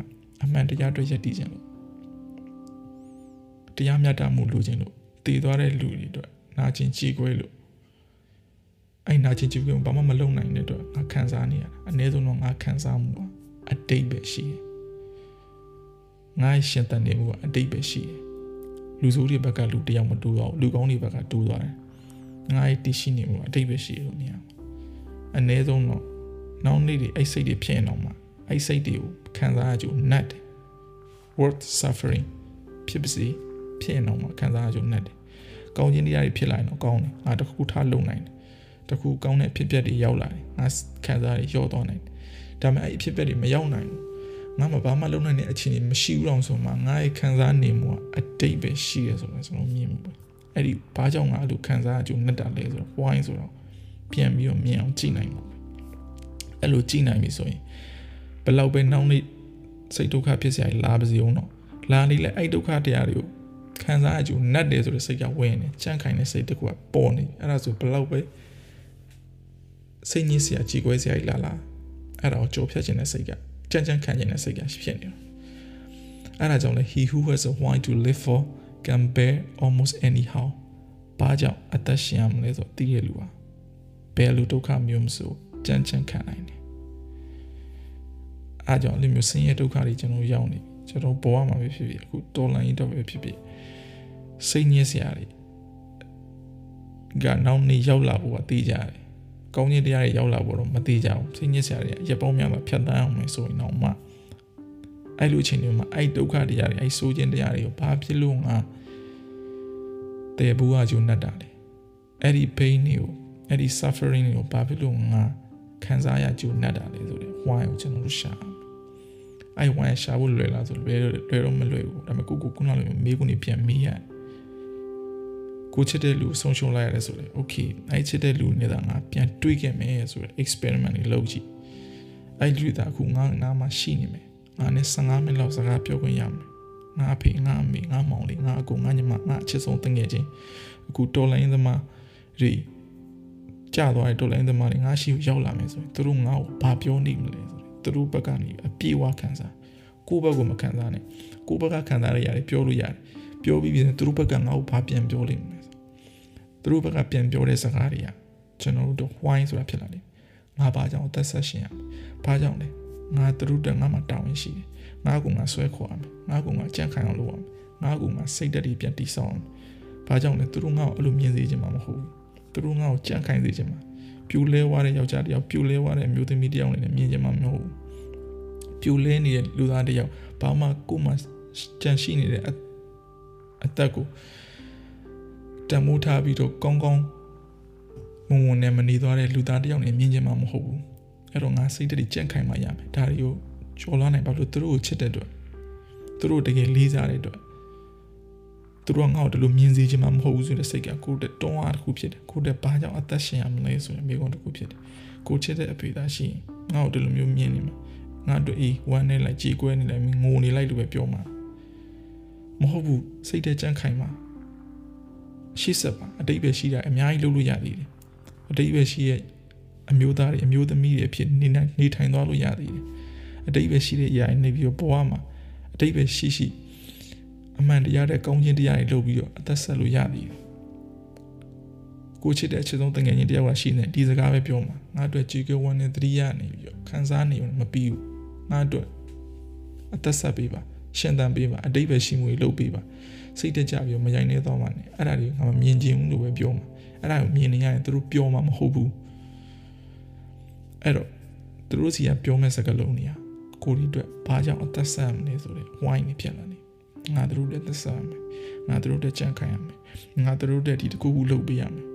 အမှန်တရားတွေ့ရတည်ခြင်းလို့ တရားမျှတမှုလိုချင်လို့တည်သွားတဲ့လူတွေအတွက်နာကျင်ကြည်ခွဲလို့အဲ့နာကျင်ကြည်ခွဲဘာမှမလုပ်နိုင်တဲ့အတွက်ငါခံစားနေရတာအနည်းဆုံးတော့ငါခံစားမှုအတိတ်ပဲရှိတယ်ငါရှင်တန်နေမှုကအတိတ်ပဲရှိတယ်လူဆိုးတွေဘက်ကလူတယောက်မတူတော့လူကောင်းတွေဘက်ကတူသွားတယ်ငါရဲ့တည်ရှိနေမှုအတိတ်ပဲရှိတယ်လို့မြင်အနည်းဆုံးတော့နောက်နေ့တွေအဲ့စိတ်တွေဖြစ်နေတော့မှအဲ့စိတ်တွေကိုခံစားရကြနတ်တယ် worth suffering ဖြစ်ပါစေ ဖြစ်နေတော့မှခံစားရကြနတ်တယ်ကောင်းခြင်းတရားတွေဖြစ်လာရင်တော့ကောင်းတယ်ငါတခုထားလုံနိုင်တယ်တခုကောင်းတဲ့ဖြစ်ပျက်တွေရောက်လာတယ်ငါခံစားရရော့သွားနိုင်တယ်ဒါပေမဲ့အဲ့ဖြစ်ပျက်တွေမရောက်နိုင်ဘူးငါမဘာမှလုံနိုင်တဲ့အခြေအနေမရှိဘူးတော့ဆိုမှငါရဲ့ခံစားနေမှုကအတိတ်ပဲရှိရဆိုတော့ကျွန်တော်မြင်မှုပဲအဲ့ဒီဘာကြောင့်ငါအဲ့လိုခံစားရကြနတ်တာလဲဆိုတော့ why ဆိုတော့ပြန်ပြီးတော့မြင်အောင်ကြည့်နိုင်မှာအဲ့လိုကြည့်နိုင်ပြီဆိုရင်ဘယ်လောက်ပဲနောက်နေ့စိတ်ဒုက္ခဖြစ်စရာလာပါစေအောင်တော့လာနေလဲအဲ့ဒုက္ခတရားတွေကို ခံစားရကြနတ်တယ်ဆိုတဲ့စိတ်ကဝင်နေကြန့်ခိုင်တဲ့စိတ်တကူကပေါ်နေအဲ့ဒါဆိုဘယ်လောက်ပဲစိတ်ညစ်စရာကြည်ကွဲစရာလာလာအဲ့ဒါကိုကြော်ဖြတ်ခြင်းတဲ့စိတ်ကကြမ်းကြမ်းခံခြင်းတဲ့စိတ်ကဖြစ်နေတယ်အဲ့ဒါကြောင့်လဲ he who has a why to live for can bear almost anyhow ဘာကြောင့်အသက်ရှင်ရမလဲဆိုသိရလူပါဘယ်လိုဒုက္ခမျိုးမဆိုကြမ်းကြမ်းခံနိုင်တယ်အားကြောင့်အဲ့လိုမျိုးဆင်းရဲဒုက္ခတွေကျွန်တော်ရောက်နေကျွန်တော်ဘဝမှာပဲဖြစ်ဖြစ်အခုတော်လိုင်းတော့ပဲဖြစ်ဖြစ် စိတ်ညစ်စရာတွေကနောက်နေ့ရောက်လာဖို့ကသိကြတယ်ကောင်းခြင်းတရားတွေရောက်လာဖို့တော့မသိကြဘူးစိတ်ညစ်စရာတွေရပောင်းများမှာဖြတ်တန်းအောင်မယ်ဆိုရင်တော့မှအဲ့လိုအချိန်တွေမှာအဲ့ဒုက္ခတရားတွေအဲ့ဆိုးခြင်းတရားတွေကိုဘာဖြစ်လို့ငါတေဘူးအကျုံနဲ့တာလေအဲ့ဒီ pain တွေကိုအဲ့ဒီ suffering တွေကိုဘာဖြစ်လို့ငါခံစားရကြုံနဲ့တာလေဆိုတဲ့ why ကိုကျွန်တော်တို့ရှာအဲ့ why ရှာဖို့လွယ်လားဆိုလွယ်လွယ်တော့မလွယ်ဘူးဒါပေမဲ့ကိုကိုခုနလိုမေးခွန်းတွေပြန်မေးရတယ် ကိုချစ်တဲ့လူဆုံးရှုံးလိုက်ရတယ်ဆိုလေ okay အဲ့ချစ်တဲ့လူနဲ့သာငါပြန်တွေးခဲ့မယ်ဆိုရယ် experiment တွေလုပ်ကြည့်အဲ့လူသာအခုငါနားမှာရှိနေမယ်ငါနဲ့15မိနစ်လောက်စကားပြောခွင့်ရမယ်ငါအဖေငါအမေငါမောင်လေးငါအကိုငါညီမငါအချစ်ဆုံးတငယ်ချင်းအခုတော်လိုင်းသမားတွေကြာသွားတဲ့တော်လိုင်းသမားတွေငါရှိကိုရောက်လာမယ်ဆိုရင်သူတို့ငါ့ကိုဘာပြောနေမလဲဆိုရင်သူတို့ဘက်ကနေအပြေးဝခံစားကိုယ့်ဘက်ကိုမခံစားနဲ့ကိုယ့်ဘက်ကခံစားရရတယ်ပြောလို့ရတယ်ပြောပြီးပြီးသူတို့ဘက်ကငါ့ကိုဘာပြန်ပြောလိမ့်မယ် သူတို့ဘက်ကပြန်ပြောတဲ့စကားတွေကကျွန်တော်တို့ why ဆိုတာဖြစ်လာတယ်ငါဘာကြောင့်သက်ဆက်ရှင်ရဘာကြောင့်လဲငါသူတို့တက်ငါမှတောင်းရင်ရှိတယ်ငါကငါဆွဲခေါ်ရမယ်ငါကငါကြန့်ခိုင်အောင်လုပ်ရမယ်ငါကငါစိတ်ဓာတ်တွေပြန်တိဆောက်အောင်ဘာကြောင့်လဲသူတို့ငါ့ကိုအဲ့လိုမြင်စေချင်မှာမဟုတ်ဘူးသူတို့ငါ့ကိုကြန့်ခိုင်စေချင်မှာပြူလဲသွားတဲ့ယောက်ျားတစ်ယောက်ပြူလဲသွားတဲ့အမျိုးသမီးတစ်ယောက်နဲ့မြင်ချင်မှာမဟုတ်ဘူးပြူလဲနေတဲ့လူသားတစ်ယောက်ဘာမှကိုမှကြံရှိနေတဲ့အသက်ကို တံမိုးထားပြီးတော့ကောင်းကောင်းမုံဝုံနဲ့မနေသွားတဲ့လူသားတယောက်နဲ့မြင်ချင်မှာမဟုတ်ဘူးအဲ့တော့ငါစိတ်တည်းကြန့်ခိုင်မှရမယ်ဒါတွေကိုကျော်လွှားနိုင်ပါလို့သူတို့ကိုချစ်တဲ့အတွက်သူတို့တကယ်လေးစားတဲ့အတွက်သူတို့ကငါ့ကိုဒီလိုမြင်စေချင်မှာမဟုတ်ဘူးဆိုတဲ့စိတ်ကကိုယ့်တက်တွန်းအားတစ်ခုဖြစ်တယ်ကိုယ့်တက်ဘာကြောင့်အသက်ရှင်ရမလဲဆိုရင်မိကုန်းတစ်ခုဖြစ်တယ်ကိုချစ်တဲ့အဖေသားရှိရင်ငါ့ကိုဒီလိုမျိုးမြင်နေမှာငါတို့အေးဝမ်းနေလိုက်ကြေကွဲနေလိုက်ငိုနေလိုက်လို့ပဲပြောမှာမဟုတ်ဘူးစိတ်ထဲကြံ့ခိုင်ပါ ရှေ့ဆက်ပါအတိတ်ပဲရှိတာအများကြီးလုပ်လို့ရသေးတယ်အတိတ်ပဲရှိရဲ့အမျိုးသားတွေအမျိုးသမီးတွေအဖြစ်နေနိုင်နေထိုင်သွားလို့ရသေးတယ်အတိတ်ပဲရှိတဲ့အရာတွေနေပြီးတော့ဘဝမှာအတိတ်ပဲရှိရှိအမှန်တရားတဲ့ကောင်းခြင်းတရားတွေလုပ်ပြီးတော့အသက်ဆက်လို့ရသေးတယ်ကိုချစ်တဲ့အချစ်ဆုံးတငယ်ချင်းတယောက်ကရှိနေဒီစကားပဲပြောမှာငါအတွက်ကြေကဝမ်းနဲ့တတိယနေပြီးတော့ခံစားနေမပြီးဘူးငါအတွက်အသက်ဆက်ပေးပါရှင်သန်ပေးပါအတိတ်ပဲရှိမှုတွေလုပ်ပေးပါ စိတ်တကြပြီးတော့မရိုင်းနေတော့မှနဲ့အဲ့ဒါတွေငါမမြင်ချင်ဘူးလို့ပဲပြောမှာအဲ့ဒါကိုမြင်နေရရင်သူတို့ပြောမှာမဟုတ်ဘူးအဲ့တော့သူတို့စီကပြောမဲ့စကားလုံးတွေကကိုဒီအတွက်ဘာကြောင့်အသက်ဆက်မလဲဆိုတဲ့ဝိုင်းနေဖြစ်လာနေငါတို့တဲ့သက်ဆက်မယ်ငါတို့တဲ့ကြံ့ခိုင်ရမယ်ငါတို့တဲ့ဒီတကူကူလုပ်ပေးရမယ်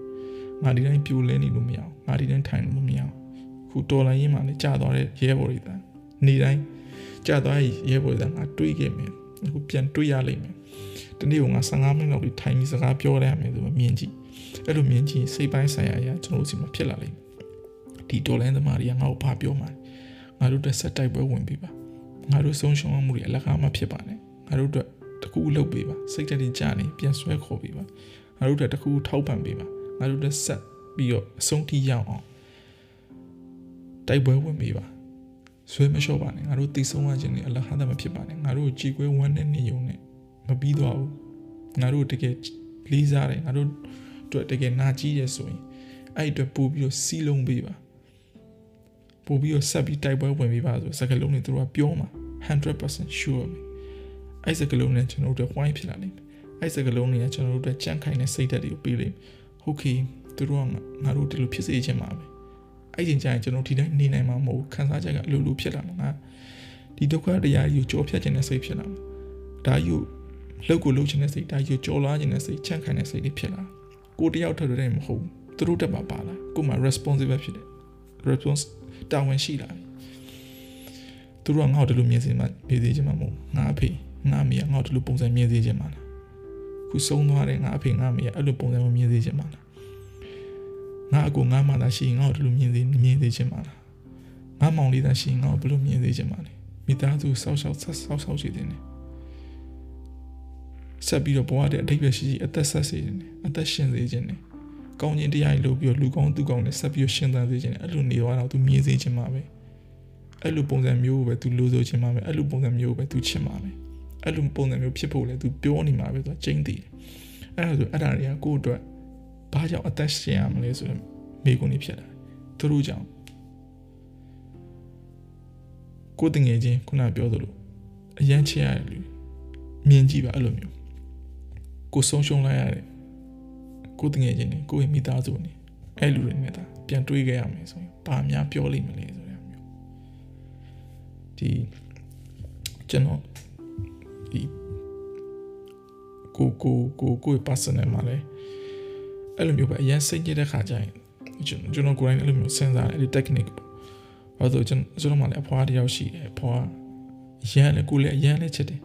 ငါဒီတိုင်းပြိုလဲနေလို့မရအောင်ငါဒီတိုင်းထိုင်လို့မရအောင်ခုတော်လိုင်းရင်မှလည်းကြာသွားတဲ့ရဲဘော်တွေတန်းနေတိုင်းကြာသွားရင်ရဲဘော်တွေတန်းငါတွေးခဲ့မယ်အခုပြန်တွေးရလိမ့်မယ် တနေ့ကငါ15မိနစ်လောက်ဒီထိုင်ပြီးစကားပြောရမယ်ဆိုမှမြင်ကြည့်အဲ့လိုမြင်ကြည့်စိတ်ပိုင်းဆိုင်ရာအရာကျွန်တော်တို့စီမှာဖြစ်လာလိမ့်မယ်ဒီတော်လိုင်းသမားတွေကငါ့ကိုဘာပြောမှာငါတို့တက်ဆက်တိုက်ပွဲဝင်ပြီးပါငါတို့ဆုံးရှုံးမှုတွေအလကားမဖြစ်ပါနဲ့ငါတို့အတွက်တကူလှုပ်ပေးပါစိတ်တက်တင်ကြနေပြန်ဆွဲခေါ်ပေးပါငါတို့အတွက်တကူထောက်ပံ့ပေးပါငါတို့တက်ဆက်ပြီးတော့အဆုံးထိရောက်အောင်တိုက်ပွဲဝင်ပေးပါဆွဲမလျှော့ပါနဲ့ငါတို့တိဆုံးရခြင်းနဲ့အလဟာဒမဖြစ်ပါနဲ့ငါတို့ကြည်ကွဲဝမ်းနဲ့နေုံနဲ့ မပြီးတော့ဘူးငါတို့တကယ်လေးစားတယ်ငါတို့အတွက်တကယ်နာကြည့်ရဆိုရင်အဲ့အတွက်ပို့ပြီးတော့စီးလုံးပေးပါပို့ပြီးတော့ဆက်ပြီးတိုက်ပွဲဝင်ပေးပါဆိုစကလုံးတွေသူတို့ကပြောမှာ100% sure ပဲအဲ့စကလုံးနဲ့ကျွန်တော်တို့ဝိုင်းဖြစ်လာလိမ့်မယ်အဲ့စကလုံးတွေကကျွန်တော်တို့အတွက်ကြန့်ခိုင်တဲ့စိတ်ဓာတ်တွေကိုပေးလိမ့်မယ်ဟုတ်ကဲ့သူတို့ကငါတို့ဒီလိုဖြစ်စေချင်ပါပဲအဲ့ဒီကျရင်ကျွန်တော်ဒီတိုင်းနေနိုင်မှာမဟုတ်ခံစားချက်ကအလိုလိုဖြစ်လာမှာငါဒီဒုက္ခတရားကြီးကိုကြောဖြတ်ခြင်းနဲ့စိတ်ဖြစ်လာမှာဒါကြီးကို လောက်ကိုလှုပ်ခြင်းနဲ့စိတ်ဒါကြီးကိုကြော်လာခြင်းနဲ့စိတ်ချန့်ခိုင်တဲ့စိတ်တွေဖြစ်လာကိုတယောက်ထပ်တဲ့မဟုတ်သူတို့တက်မှာပါလာကိုမှ responsible ဖြစ်တယ် response တာဝန်ရှိလာပြီသူတို့ကငါ့ကိုဒီလိုမြင်စေမှမြင်စေချင်မှာမဟုတ်ငါအဖေငါအမေကငါ့ကိုဒီလိုပုံစံမြင်စေချင်မှာလားခုဆုံးသွားတဲ့ငါအဖေငါအမေကအဲ့လိုပုံစံမမြင်စေချင်မှာလားငါအကိုငါမှသာရှိရင်ငါ့ကိုဒီလိုမြင်စေမြင်စေချင်မှာလားငါမောင်လေးသာရှိရင်ငါ့ကိုဘယ်လိုမြင်စေချင်မှာလဲမိသားစုဆောက်ရှောက်ဆက်ဆောက်ရှောက်ရှိတဲ့နေ ဆက်ပြီးတော့ဘဝတဲ့အတိတ်ပဲရှိရှိအသက်ဆက်စေခြင်းနဲ့အသက်ရှင်စေခြင်းနဲ့ကောင်းခြင်းတရားကြီးလုပ်ပြီးတော့လူကောင်းသူကောင်းနဲ့ဆက်ပြီးတော့ရှင်သန်စေခြင်းနဲ့အဲ့လိုနေသွားတော့သူမြင်စေခြင်းမှာပဲအဲ့လိုပုံစံမျိုးကိုပဲသူလိုဆိုခြင်းမှာပဲအဲ့လိုပုံစံမျိုးကိုပဲသူချင်မှာပဲအဲ့လိုပုံစံမျိုးဖြစ်ဖို့လဲသူပြောနေမှာပဲသူကျင်းတည်တယ်အဲ့ဒါဆိုအဲ့ဒါတွေကကိုယ့်အတွက်ဘာကြောင့်အသက်ရှင်ရမလဲဆိုတော့မိကုန်နေဖြစ်လာသူတို့ကြောင့်ကိုယ်တငယ်ချင်းခုနပြောသလိုအရန်ချရတယ်လူမြင်ကြည့်ပါအဲ့လိုမျိုး ကိုဆုံးရှုံးလိုက်ရတယ်ကိုတငယ်ချင်းနေကိုရဲ့မိသားစုနေအဲ့လူတွေနဲ့ဒါပြန်တွေးခဲ့ရမယ်ဆိုရင်ဘာများပြောလိမ့်မလဲဆိုရမျိုးဒီကျွန်တော်ဒီကိုကိုကိုကို personal မှာလဲအဲ့လိုမျိုးပဲအရင်စိတ်ကြည့်တဲ့ခါကျရင်ကျွန်တော်ကျွန်တော်ကိုယ်တိုင်အဲ့လိုမျိုးစဉ်းစားတယ်အဲ့ဒီ technique ပေါ့ဘာလို့ကျွန်တော်ကျွန်တော်မှလည်းအဖွားတယောက်ရှိတယ်အဖွားရမ်းလည်းကိုလည်းရမ်းလည်းချစ်တယ်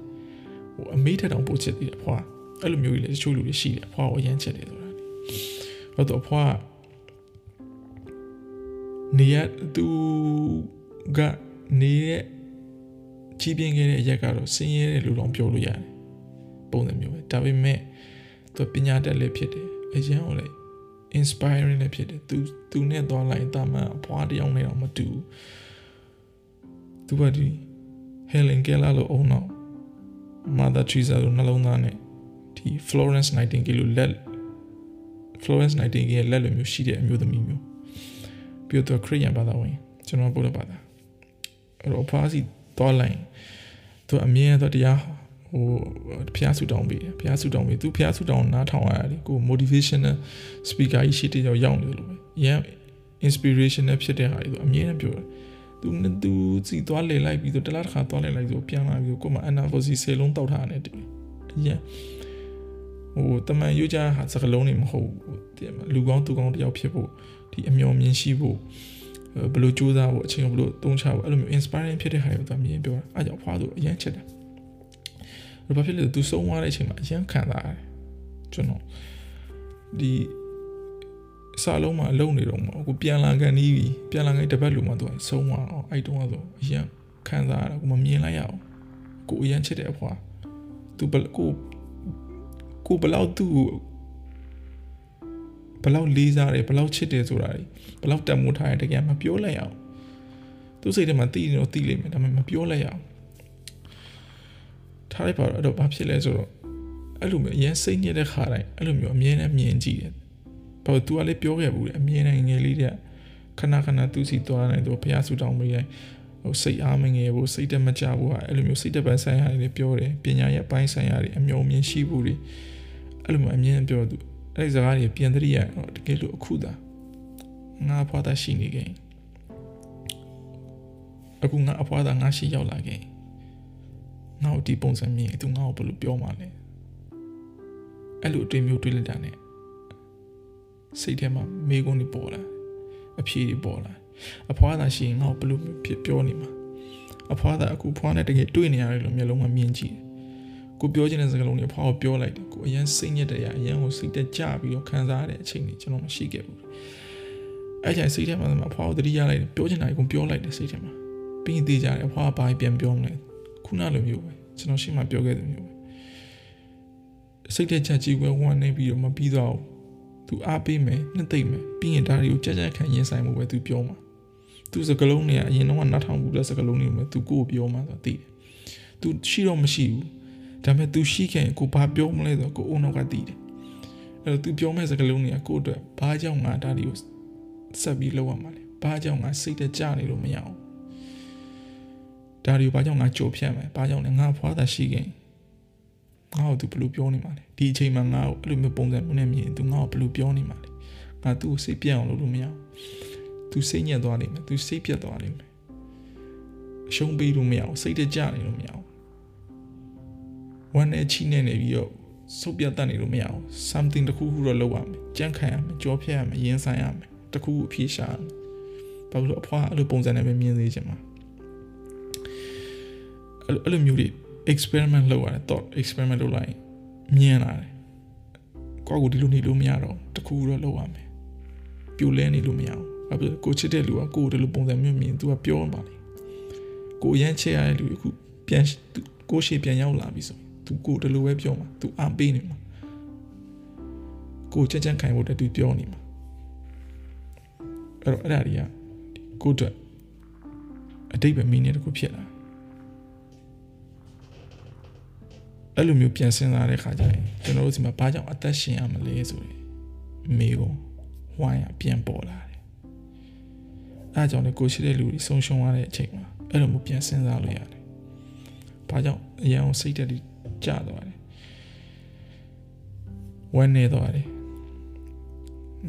ဟိုအမေးထက်တောင်ပိုချစ်တယ်အဖွား အဲ့လိုမျိုးကြီးလည်းတချို့လူတွေရှိတယ်အဖွားကိုရမ်းချစ်တယ်ဆိုတာဘာလို့အဖွားနေရသူကနေရကြီးပြင်းခဲ့တဲ့အရက်ကတော့ဆင်းရဲတဲ့လူတော်ပြောလို့ရတယ်ပုံစံမျိုးပဲဒါပေမဲ့သူပညာတတ်လည်းဖြစ်တယ်အရင်ကလည်း inspiring လည်းဖြစ်တယ်သူသူနဲ့သွားလိုက်တာမှအဖွားတယောက်နဲ့တော့မတူသူကဒီ Helen Keller လို့အုံတော့ Mother Teresa လို့နှလုံးသားနဲ့ ဒီ Florence Nightingale လို့လက် Florence Nightingale လက်လိုမျိုးရှိတဲ့အမျိုးသမီးမျိုးပြီးတော့ခရစ်ယာန်ဘာသာဝင်ကျွန်တော်ဗုဒ္ဓဘာသာအဲ့တော့အဖွားစီသွားလိုက်သူအမြဲတော့တရားဟိုဖျားဆူတောင်းပေးတယ်ဖျားဆူတောင်းပေးသူဖျားဆူတောင်းနားထောင်ရတယ်ကို motivational speaker ကြီးရှိတဲ့ကြောင်ရောက်နေလို့ပဲရန် inspirational ဖြစ်တဲ့ဟာတွေသူအမြဲတမ်းပြောတယ်သူသူစီသွားလေလိုက်ပြီးတော့တလားတစ်ခါသွားလေလိုက်ဆိုပြန်လာပြီးကိုမအနာဖိုစီဆေလုံးတောက်ထားတယ်တည်းရန် ဟိုတမန်ယူကြဟာစကလုံးနေမဟုတ်ဘူးလူကောင်းသူကောင်းတယောက်ဖြစ်ဖို့ဒီအမျော်မြင်ရှိဖို့ဘယ်လိုစူးစမ်းဖို့အချိန်ကိုဘယ်လိုသုံးချဖို့အဲ့လိုမျိုး inspiring ဖြစ်တဲ့ဟာကိုသူမြင်ပြောတာအားကြောင့်ဖွားသူအရင်ချက်တယ်ဘာဖြစ်လဲသူဆုံးသွားတဲ့အချိန်မှာအရင်ခံစားရတယ်ကျွန်တော်ဒီစာလုံးမှာလုံနေတော့မှာကိုပြန်လာကန်နီးပြီပြန်လာကန်တပတ်လူမှာသူဆုံးသွားအောင်အဲ့တုန်းကဆိုအရင်ခံစားရတာကိုမမြင်လိုက်ရအောင်ကိုအရင်ချစ်တဲ့အဖွာသူဘကို ကိုဘလောက်သူ့ကိုဘလောက်လေးစားတယ်ဘလောက်ချစ်တယ်ဆိုတာဘလောက်တန်မိုးထားတယ်တကယ်မပြောလိုက်အောင်သူစိတ်ထဲမှာသိနေတော့သိလိမ့်မယ်ဒါပေမဲ့မပြောလိုက်အောင်ထားလိုက်ပါတော့အဲ့တော့ဘာဖြစ်လဲဆိုတော့အဲ့လိုမျိုးအရင်စိတ်ညစ်တဲ့ခါတိုင်းအဲ့လိုမျိုးအမြဲတမ်းမြင်ကြည့်တယ်ဘာလို့ तू ကလည်းပြောခဲ့ဘူးလေအမြဲတမ်းငယ်လေးတဲ့ခဏခဏသူစီသွားနေတော့ဘုရားဆူတောင်းပေးတယ်ဟိုစိတ်အားမငယ်ဘူးစိတ်တက်မကြဘူးဟာအဲ့လိုမျိုးစိတ်တက်ပန်းဆိုင်ရာတွေပြောတယ်ပညာရဲ့ပိုင်းဆိုင်ရာတွေအမျိုးအမြင်ရှိဘူးတွေ အဲ့လိုမျိုးအမြင်ပြောသူအဲ့ဒီစကားတွေပြန်တရိရတော့တကယ်လို့အခုသာငါဖွားတာရှိနေခဲ့အခုငါအဖွားတာငါရှိရောက်လာခဲ့ငါ့ကိုဒီပုံစံမြင်သူငါ့ကိုဘယ်လိုပြောမှလဲအဲ့လိုအတွေ့မျိုးတွေ့လိုက်တာ ਨੇ စိတ်ထဲမှာမေးခွန်းတွေပေါ်လာအဖြေတွေပေါ်လာအဖွားသာရှိရင်ငါ့ကိုဘယ်လိုဖြစ်ပြောနေမှာအဖွားသာအခုဖွားနဲ့တကယ်တွေ့နေရတယ်လို့မျိုးလုံးကမြင်ကြည့် ကိုပြောချင်တဲ့စကားလုံးတွေဖွားကိုပြောလိုက်တယ်ကိုအရင်စိတ်ညစ်တဲ့အရာအရင်ကိုစိတ်တက်ကြပြီးတော့ခံစားရတဲ့အချိန်တွေကျွန်တော်မရှိခဲ့ဘူးအဲ့ကျရင်စိတ်ထဲမှာအဖွားကိုတတိယလိုက်တယ်ပြောချင်တာကိုပြောလိုက်တယ်စိတ်ထဲမှာပြီးရင်သိကြတယ်အဖွားကဘာပြန်ပြောမလဲခုနလိုမျိုးပဲကျွန်တော်ရှင်းမှပြောခဲ့တဲ့မျိုးပဲစိတ်တက်ချက်ကြီးဝဲဝမ်းနေပြီးတော့မပြီးတော့သူအားပေးမယ်နှစ်သိမ့်မယ်ပြီးရင်ဒါတွေကိုကြက်ကြက်ခံရင်ဆိုင်မှုပဲသူပြောမှာသူစကလုံးတွေကအရင်တော့နားထောင်ဘူးတဲ့စကလုံးတွေပဲသူကိုယ်ပြောမှာဆိုသိတယ်သူရှိတော့မရှိဘူး ဒါပေမဲ့သူရှိခင်ကိုဘာပြောမလဲဆိုတော့ကိုအုံနောက်ကသိတယ်အဲ့တော့သူပြောမဲ့စကလုံးတွေကကိုယ့်အတွက်ဘာကြောင့်ငါဒါတွေကိုဆက်ပြီးလုပ်ရမှာလဲဘာကြောင့်ငါစိတ်တကြနေလို့မရအောင်ဒါတွေကိုဘာကြောင့်ငါကြိုဖြတ်မယ်ဘာကြောင့်လဲငါဖွားတာရှိခင်ငါ့ကိုသူဘယ်လိုပြောနေမှာလဲဒီအချိန်မှာငါ့ကိုအဲ့လိုမျိုးပုံစံမျိုးနဲ့မြင်သူငါ့ကိုဘယ်လိုပြောနေမှာလဲငါသူ့ကိုစိတ်ပြတ်အောင်လုပ်လို့မရအောင်သူစိတ်ညစ်သွားလိမ့်မယ်သူစိတ်ပြတ်သွားလိမ့်မယ်အရှုံးပေးလို့မရအောင်စိတ်တကြနေလို့မရအောင် ဝမ်းနဲ့ချိနေနေပြီးတော့စုပ်ပြတ်တတ်နေလို့မရအောင် something တခုခုတော့လုပ်ရမယ်ကြန့်ခံရမယ်ကြောဖြတ်ရမယ်ရင်ဆိုင်ရမယ်တခုခုအဖြေရှာရမယ်ဘာလို့အဖွားအဲ့လိုပုံစံနဲ့ပဲမြင်သေးချင်မှာအဲ့လိုမျိုးတွေ experiment လုပ်ရတယ် thought experiment လုပ်လိုက်မြင်လာတယ်ကိုယ့်ကိုဒီလိုနေလို့မရတော့တခုတော့လုပ်ရမယ်ပြိုလဲနေလို့မရအောင်ဘာဖြစ်ကိုချစ်တဲ့လူကကိုယ်ဒီလိုပုံစံမျိုးမြင်သူကပြောပါလေကိုရမ်းချစ်ရတဲ့လူအခုပြန်ကိုရှိပြန်ရောက်လာပြီဆို သူကိုဒီလိုပဲပြောမှာသူအားပေးနေမှာကိုချက်ချက်ခိုင်ဖို့တတူပြောနေမှာအဲ့တော့အဲ့ဒါတွေကကိုအတွက်အတိတ်ပဲမင်းနေတခုဖြစ်လာအဲ့လိုမျိုးပြန်စဉ်းစားတဲ့ခါကျရင်ကျွန်တော်တို့ဒီမှာဘာကြောင့်အသက်ရှင်ရမလဲဆိုရင်မိကိုဝိုင်းရပြန်ပေါ်လာတယ်အဲအကြောင်းလေကိုရှိတဲ့လူတွေဆုံးရှုံးရတဲ့အချိန်မှာအဲ့လိုမျိုးပြန်စဉ်းစားလို့ရတယ်ဘာကြောင့်အရင်အောင်စိတ်တက်ပြီး ကျသွားတယ်ဝမ်းနေသွားတယ်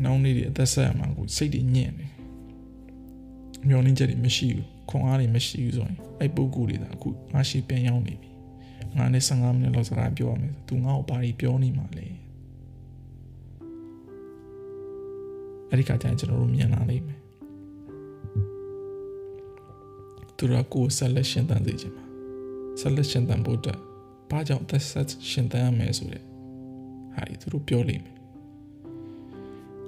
နောင်နေတဲ့အသက်ဆက်ရမှာကိုစိတ်တွေညံ့တယ်မျောလင်းချက်တွေမရှိဘူးခွန်အားတွေမရှိဘူးဆိုရင်အဲ့ပုဂ္ဂိုလ်တွေသာအခုငါရှိပြန်ရောက်နေပြီငါနဲ့15မိနစ်လောက်စကားပြောရမယ်သူငါ့ကိုဘာတွေပြောနေမှာလဲအဲ့ဒီကကျရင်ကျွန်တော်တို့မြင်လာလိမ့်မယ်သူတို့ကိုဆက်လက်ရှင်သန်စေချင်မှာဆက်လက်ရှင်သန်ဖို့အတွက် ဘာကြောင့်သက်ဆက်ရှင်သန်ရမယ်ဆိုတဲ့ဟာဒီသူတို့ပြောလိမ့်မယ်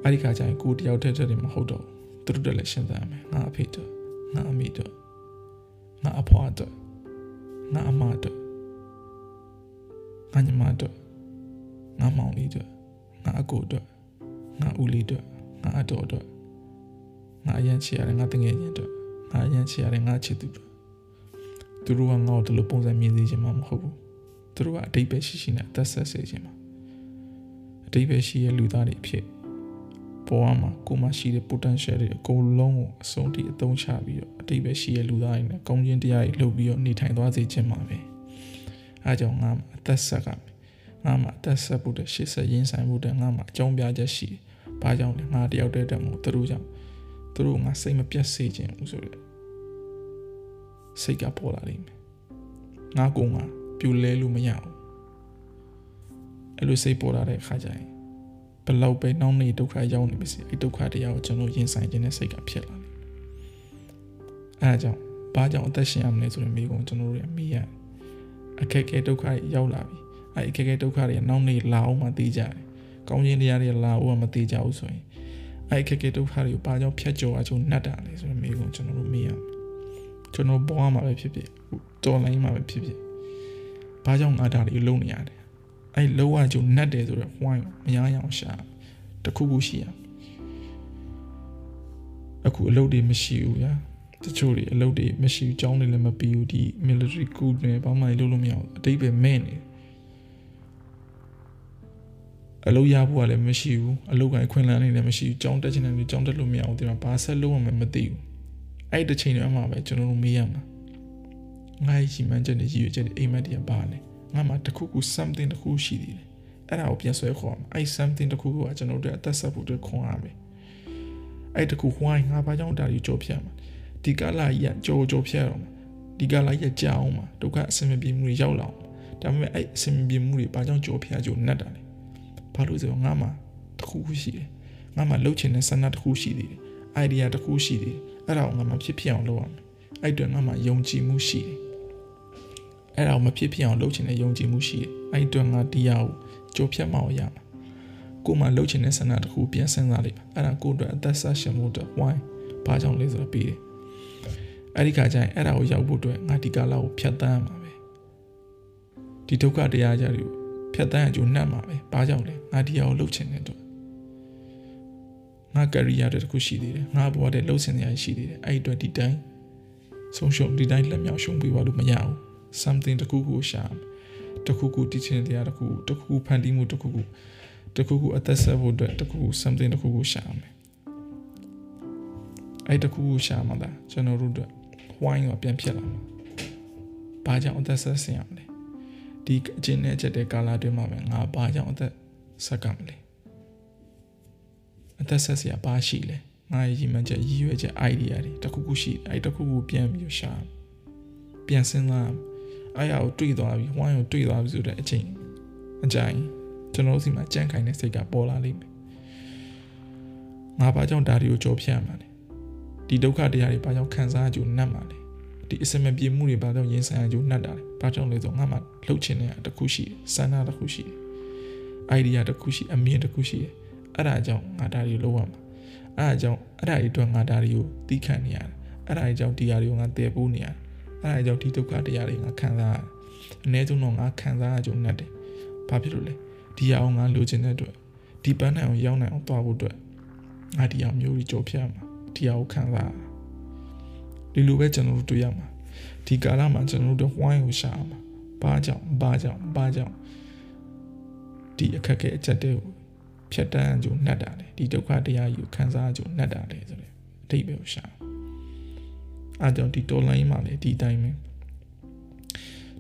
အဲ့ဒီကကျရင်ကိုတယောက်တည်းတည်းမဟုတ်တော့သူတို့လည်းရှင်သန်ရမယ်ငါအဖေတို့ငါအမေတို့ငါအဖွားတို့ငါအမတို့ငါညီမတို့ငါမောင်လေးတို့ငါအကိုတို့ငါဦးလေးတို့ငါအတော်တို့ငါအရန်ချရတဲ့ငါတငယ်ချင်းတို့ငါအရန်ချရတဲ့ငါချစ်သူတို့သူတို့ကငါ့ကိုဒီလိုပုံစံမြင်စေချင်မှာမဟုတ်ဘူး သူတို့ကအတိတ်ပဲရှိရှိနဲ့အသက်ဆက်စေချင်မှာအတိတ်ပဲရှိရဲ့လူသားတွေဖြစ်ပေါ်မှာကိုမရှိတဲ့ potential တွေအကုန်လုံးကိုအဆုံးထိအသုံးချပြီးတော့အတိတ်ပဲရှိရဲ့လူသားတွေနဲ့ကောင်းခြင်းတရားတွေလုပ်ပြီးတော့နေထိုင်သွားစေချင်မှာပဲအဲကြောင့်ငါအသက်ဆက်ကငါမှာအသက်ဆက်ဖို့တဲ့ရှေ့ဆက်ရင်းဆိုင်ဖို့တဲ့ငါမှာအကြောင်းပြချက်ရှိတယ်။ဘာကြောင့်လဲငါတယောက်တည်းတည်းမို့သူတို့ကြောင့်သူတို့ငါစိတ်မပြတ်စေခြင်းဘူးဆိုတဲ့စိတ်ကပေါ်လာလိမ့်မယ်။ငါကောင်က ပြူလဲလို့မရဘူး။အဲ့လိုစိတ်ပေါ်လာတဲ့အခါကျရင်ဘလောက်ပဲနှောင်းနေဒုက္ခရောက်နေပါစေအဲ့ဒုက္ခတရားကိုကျွန်တော်ရင်ဆိုင်ခြင်းနဲ့စိတ်ကဖြစ်လာတယ်။အဲဒါကြောင့်ဘာကြောင့်အသက်ရှင်ရမလဲဆိုတဲ့မိကုံကျွန်တော်တို့ရမိရတယ်အခက်အခဲဒုက္ခတွေရောက်လာပြီအဲအခက်အခဲဒုက္ခတွေနောက်နေလာအောင်မှသိကြတယ်ကောင်းခြင်းတရားတွေလာအောင်မှမသိကြဘူးဆိုရင်အဲအခက်အခဲဒုက္ခတွေကိုဘာကြောင့်ဖြတ်ကျော်အောင်နှက်တာလဲဆိုတော့မိကုံကျွန်တော်တို့မေးရမယ်ကျွန်တော်ဘဝမှာပဲဖြစ်ဖြစ်တော်လိုင်းမှာပဲဖြစ်ဖြစ် ဘာဘာကြောင့်ငါဒါတွေလုံးနေရတယ်အဲ့လောကကျုံနှက်တယ်ဆိုတော့ဝိုင်းမရအောင်ရှာတခုခုရှိရအခုအလုပ်တွေမရှိဘူးဗျာတချို့တွေအလုပ်တွေမရှိဘူးကြောင်းတွေလည်းမပြီးဘူးဒီ military coup နဲ့ဘာမှလုပ်လို့မရဘူးအတိတ်ပဲမဲ့နေအလုပ်ရဖို့ကလည်းမရှိဘူးအလုပ်ကိုင်ခွင့်လန်းနေလည်းမရှိဘူးကြောင်းတက်ချင်တယ်လည်းကြောင်းတက်လို့မရဘူးဒီမှာဘာဆက်လုပ်မှမသိဘူးအဲ့ဒီချိန်တွေမှာပဲကျွန်တော်တို့မေးရမှာ ငါ့ရှိမှန်းချက်နဲ့ရည်ရွယ်ချက်တွေအိမ်မက်တွေကပါလဲငါမှတခုခု something တခုရှိသေးတယ်အဲ့ဒါကိုပြန်ဆွဲခေါ်မှာအဲ့ something တခုခုကကျွန်တော်တို့အသက်ဆက်ဖို့အတွက်ခွန်အားပဲအဲ့တခုဝိုင်းငါဘာကြောင့်ဒါကြီးကြောဖြတ်မှာဒီကလာကြီးကကြောကြောဖြတ်တော့မှာဒီကလာကြီးကကြောင်းမှာဒုက္ခအစင်မပြေမှုတွေရောက်လာအောင်ဒါပေမဲ့အဲ့အစင်မပြေမှုတွေဘာကြောင့်ကြောဖြတ်ကြောနှက်တာလဲဘာလို့ဆိုတော့ငါမှတခုခုရှိတယ်ငါမှလှုပ်ချင်တဲ့ဆန္ဒတခုရှိသေးတယ် idea တခုရှိသေးတယ်အဲ့ဒါကိုငါမှဖြစ်ဖြစ်အောင်လုပ်ရမယ်အဲ့အတွက်ငါမှယုံကြည်မှုရှိတယ် အဲ့ဒါကိုမဖြစ်ဖြစ်အောင်လုပ်ချင်တဲ့ယုံကြည်မှုရှိတယ်အဲ့အတွက်ငါတရားကိုကြိုးဖြတ်မအောင်ရမှာကိုမှလှုပ်ချင်တဲ့ဆန္ဒတခုပြန်စဉ်းစားလိုက်ပါအဲ့ဒါကိုအတွက်အသက်ဆက်ရှင်မှုအတွက် why ဘာကြောင့်လဲဆိုတော့ပြီးတယ်အဲ့ဒီခါကျရင်အဲ့ဒါကိုရောက်ဖို့အတွက်ငါဒီကာလကိုဖြတ်တန်းရမှာပဲဒီဒုက္ခတရားကြတွေကိုဖြတ်တန်းအကျိုးနှက်မှာပဲဘာကြောင့်လဲငါဒီဟာကိုလှုပ်ချင်တဲ့အတွက်ငါကရိယာတခုရှိသေးတယ်ငါဘဝတဲ့လှုပ်ချင်နေရရှိသေးတယ်အဲ့ဒီအတွက်ဒီတိုင်းဆုံးရှုံးဒီတိုင်းလက်မြောက်ရှုံးပြီးပါလို့မရဘူး something တခုခုရှာတခုခုတည်ချင်တရားတခုတခုခုဖန်တီးမှုတခုခုတခုခုအသက်ဆက်ဖို့အတွက်တခုခု something တခုခုရှာမယ်အဲ့တခုခုရှာမှလားကျွန်တော်တို့အတွက်ဝိုင်းရောပြန်ဖြစ်လာမှာဘာကြောင့်အသက်ဆက်ဆင်ရမလဲဒီအချင်းနဲ့ချက်တဲ့ကာလအတွင်းမှာပဲငါဘာကြောင့်အသက်ဆက်ကမလဲအသက်ဆက်စရာဘာရှိလဲငါရည်မှန်းချက်ရည်ရွယ်ချက် idea တွေတခုခုရှိအဲ့တခုခုပြန်ပြီးရှာပြန်စဉ်းစား အဲ့ရကိုတွေးသွားပြီဝိုင်းကိုတွေးသွားပြီဆိုတဲ့အချိန်အကြိုင်ကျွန်တော်တို့စီမှာကြံ့ခိုင်တဲ့စိတ်ကပေါ်လာလိမ့်မယ်ငါဘာကြောင့်ဒါတွေကိုကြော်ဖြတ်ရမှာလဲဒီဒုက္ခတရားတွေဘာကြောင့်ခံစားကြုံနှက်မှာလဲဒီအစမပြေမှုတွေဘာကြောင့်ရင်ဆိုင်ကြုံနှက်တာလဲဘာကြောင့်လဲဆိုငါမှလှုပ်ချင်တဲ့တခုရှိတယ်စန္ဒတခုရှိတယ် idea တခုရှိအမြင်တခုရှိတယ်အဲ့ဒါကြောင့်ငါဒါတွေလုပ်ရမှာအဲ့ဒါကြောင့်အဲ့ဒါတွေအတွက်ငါဒါတွေကိုတီးခံနေရတယ်အဲ့ဒါတွေကြောင့်ဒီဟာတွေကိုငါတည်ပိုးနေရတယ် အဲ့ဒါကြောင့်ဒီဒုက္ခတရားတွေငါခံစားရတယ်အနည်းဆုံးတော့ငါခံစားရကြုံနဲ့တယ်ဘာဖြစ်လို့လဲဒီဟာအောင်ငါလိုချင်တဲ့အတွက်ဒီပန်းနိုင်အောင်ရောက်နိုင်အောင်သွားဖို့အတွက်ငါဒီဟာမျိုးကြီးကြော်ဖြတ်မှာဒီဟာကိုခံစားဒီလိုပဲကျွန်တော်တို့တွေ့ရမှာဒီကာလမှာကျွန်တော်တို့ဝိုင်းကိုရှာမှာဘာကြောင့်ဘာကြောင့်ဘာကြောင့်ဒီအခက်အခဲအချက်တွေကိုဖြတ်တန်းကြုံနှက်တာလေဒီဒုက္ခတရားကြီးကိုခံစားကြုံနှက်တာလေဆိုတဲ့အဓိပ္ပာယ်ကိုရှာ အားကြောင့်ဒီတော်လိုင်းမှာလေဒီတိုင်းပဲ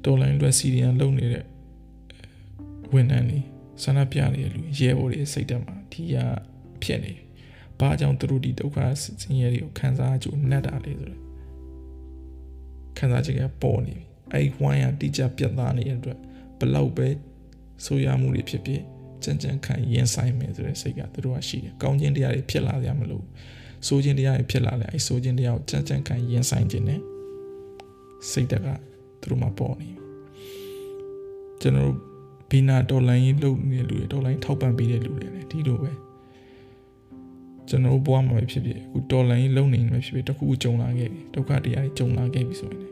တော်လိုင်းအတွက်စီရီယံလုံနေတဲ့ဝန်ထမ်းတွေဆန္ဒပြနေတဲ့လူရဲဘော်တွေစိတ်ဓာတ်မှာဒီကဖြစ်နေဘာကြောင့်သူတို့ဒီဒုက္ခဆင်းရဲတွေကိုခံစားကြုံနှက်တာလေဆိုတဲ့ခံစားချက်ကပေါ်နေပြီအဲ့ဝိုင်းရတိကျပြတ်သားနေတဲ့အတွက်ဘလောက်ပဲဆိုရမှုတွေဖြစ်ဖြစ်ကြံကြံခံရင်ဆိုင်မယ်ဆိုတဲ့စိတ်ကသူတို့ကရှိတယ်။ကောင်းခြင်းတရားတွေဖြစ်လာကြမလို့ ဆိုခြင်းတရားတွေဖြစ်လာတယ်အဲဆိုခြင်းတရားကိုကြံကြံခံရင်ဆိုင်ခြင်းနဲ့စိတ်တကသူတို့မှာပေါ်နေပြီ။ကျွန်တော်တို့ဘီနာဒေါ်လာရင်းလုပ်နေတဲ့လူတွေဒေါ်လာရင်းထောက်ပံ့ပေးတဲ့လူတွေလည်းဒီလိုပဲကျွန်တော်တို့ဘဝမှာဖြစ်ဖြစ်အခုဒေါ်လာရင်းလုပ်နေနေဖြစ်ဖြစ်တခုခုကြုံလာခဲ့ပြီဒုက္ခတရားတွေကြုံလာခဲ့ပြီဆိုရင်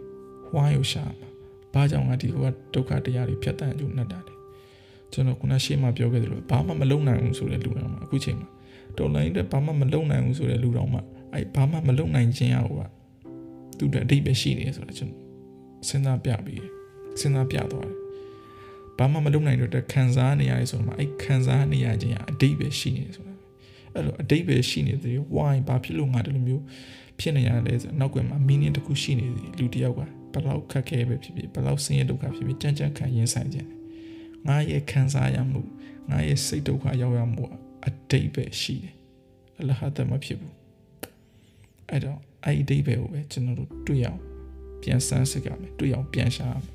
ဝိုင်းရရှာမှာဘာကြောင့်ငါဒီကဒုက္ခတရားတွေဖြတ်တန်းကြုံနေတာလဲကျွန်တော်ခုနရှေ့မှာပြောခဲ့သလိုဘာမှမလုပ်နိုင်ဘူးဆိုတဲ့လူတော်မှာအခုချိန်မှာ တော်လိုင်းတဲ့ဘာမှမလုပ်နိုင်ဘူးဆိုတဲ့လူတော်မှာအဲဘာမှမလုပ်နိုင်ခြင်းရောကသူ့အတွက်အဓိပ္ပာယ်ရှိနေဆိုတော့ကျွန်တော်စဉ်းစားပြပြီးစဉ်းစားပြသွားတယ်ဘာမှမလုပ်နိုင်တော့တဲ့ခံစားနေရတယ်ဆိုတော့အဲခံစားနေရခြင်းကအဓိပ္ပာယ်ရှိနေတယ်ဆိုတာအဲ့လိုအဓိပ္ပာယ်ရှိနေတယ် why ဘာဖြစ်လို့ငါဒီလိုမျိုးဖြစ်နေရလဲဆိုနောက်ကွယ်မှာ meaning တစ်ခုရှိနေတယ်လူတစ်ယောက်ကဘယ်လောက်ခက်ခဲပဲဖြစ်ဖြစ်ဘယ်လောက်ဆင်းရဲဒုက္ခဖြစ်ဖြစ်ကြမ်းကြမ်းခံရင်ဆိုင်ခြင်းငါရဲ့ခံစားရမှုငါရဲ့စိတ်ဒုက္ခရောက်ရမှု အတိတ်ပဲရှိတယ်အလဟတ်မဖြစ်ဘူးအဲ့တော့အဲ့ဒီအတိတ်ပဲကိုပဲကျွန်တော်တို့တွေ့အောင်ပြန်စမ်းစစ်ကြမယ်တွေ့အောင်ပြန်ရှာမယ်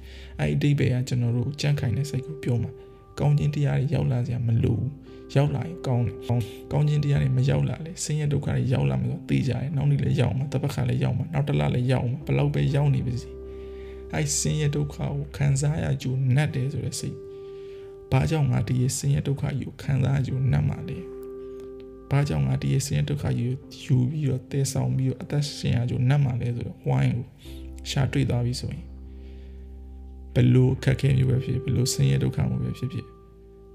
အဲ့ဒီအတိတ်ပဲကကျွန်တော်တို့ကြန့်ခိုင်တဲ့စိတ်ကိုပြောမှာကောင်းခြင်းတရားတွေရောက်လာစရာမလိုဘူးရောက်လာရင်ကောင်းတယ်ကောင်းခြင်းတရားတွေမရောက်လာလေဆင်းရဲဒုက္ခတွေရောက်လာမှာဆိုသိကြတယ်နောက်နေ့လည်းရောက်မှာတပတ်ခါလည်းရောက်မှာနောက်တစ်လလည်းရောက်မှာဘယ်လောက်ပဲရောက်နေပါစေအဲ့ဆင်းရဲဒုက္ခကိုခံစားရကြုံနှက်တယ်ဆိုတဲ့စိတ် ဘာကြောင့်ငါဒီရဲ့ဆင်းရဲဒုက္ခကြီးကိုခံစားကြုံနှက်မှာလဲဘာကြောင့်ငါဒီရဲ့ဆင်းရဲဒုက္ခကြီးကိုယူပြီးတော့တည်ဆောင်ပြီးတော့အသက်ရှင်ရကြုံနှက်မှာလဲဆိုတော့ဝိုင်းကိုရှာတွေ့သွားပြီဆိုရင်ဘလို့အခက်အခဲမျိုးပဲဖြစ်ဘလို့ဆင်းရဲဒုက္ခမျိုးပဲဖြစ်ဖြစ်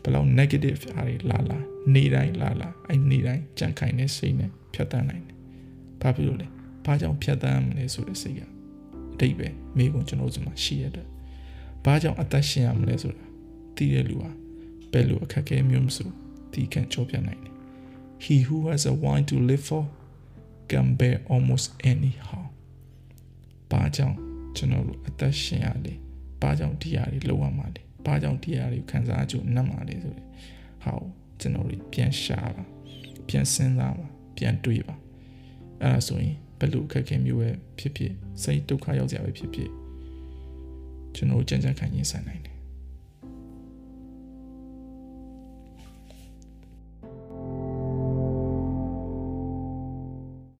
ဘလောက် negative အားတွေလာလာနေတိုင်းလာလာအဲ့နေတိုင်းကြံခိုင်တဲ့စိတ်နဲ့ဖြတ်တန်းနိုင်တယ်။ဘာဖြစ်လို့လဲ။ဘာကြောင့်ဖြတ်တန်းမလဲဆိုတဲ့စိတ်ကအတိတ်ပဲမိကုံကျွန်တော်တို့မှာရှိရတဲ့။ဘာကြောင့်အသက်ရှင်ရမလဲဆိုတာ သိတဲ့လူဟာဘယ်လိုအခက်အခဲမျိုးမဆိုဒီခံကြောပြနိုင်တယ်။ He who has a wine to live for can bear almost anyhow ဘာကြောင့်ကျွန်တော်တို့အသက်ရှင်ရလဲဘာကြောင့်ဒီဟာတွေလောက်ရမှာလဲဘာကြောင့်ဒီဟာတွေခံစားကြုံနှက်မှာလဲဆိုတဲ့ဟာကိုကျွန်တော်တို့ပြန်ရှာပါပြန်စဉ်းစားပါပြန်တွေးပါအဲ့ဒါဆိုရင်ဘယ်လိုအခက်အခဲမျိုးပဲဖြစ်ဖြစ်စိတ်ဒုက္ခရောက်ကြပဲဖြစ်ဖြစ်ကျွန်တော်ကြံ့ကြံ့ခံရင်ဆိုင်နိုင်တယ်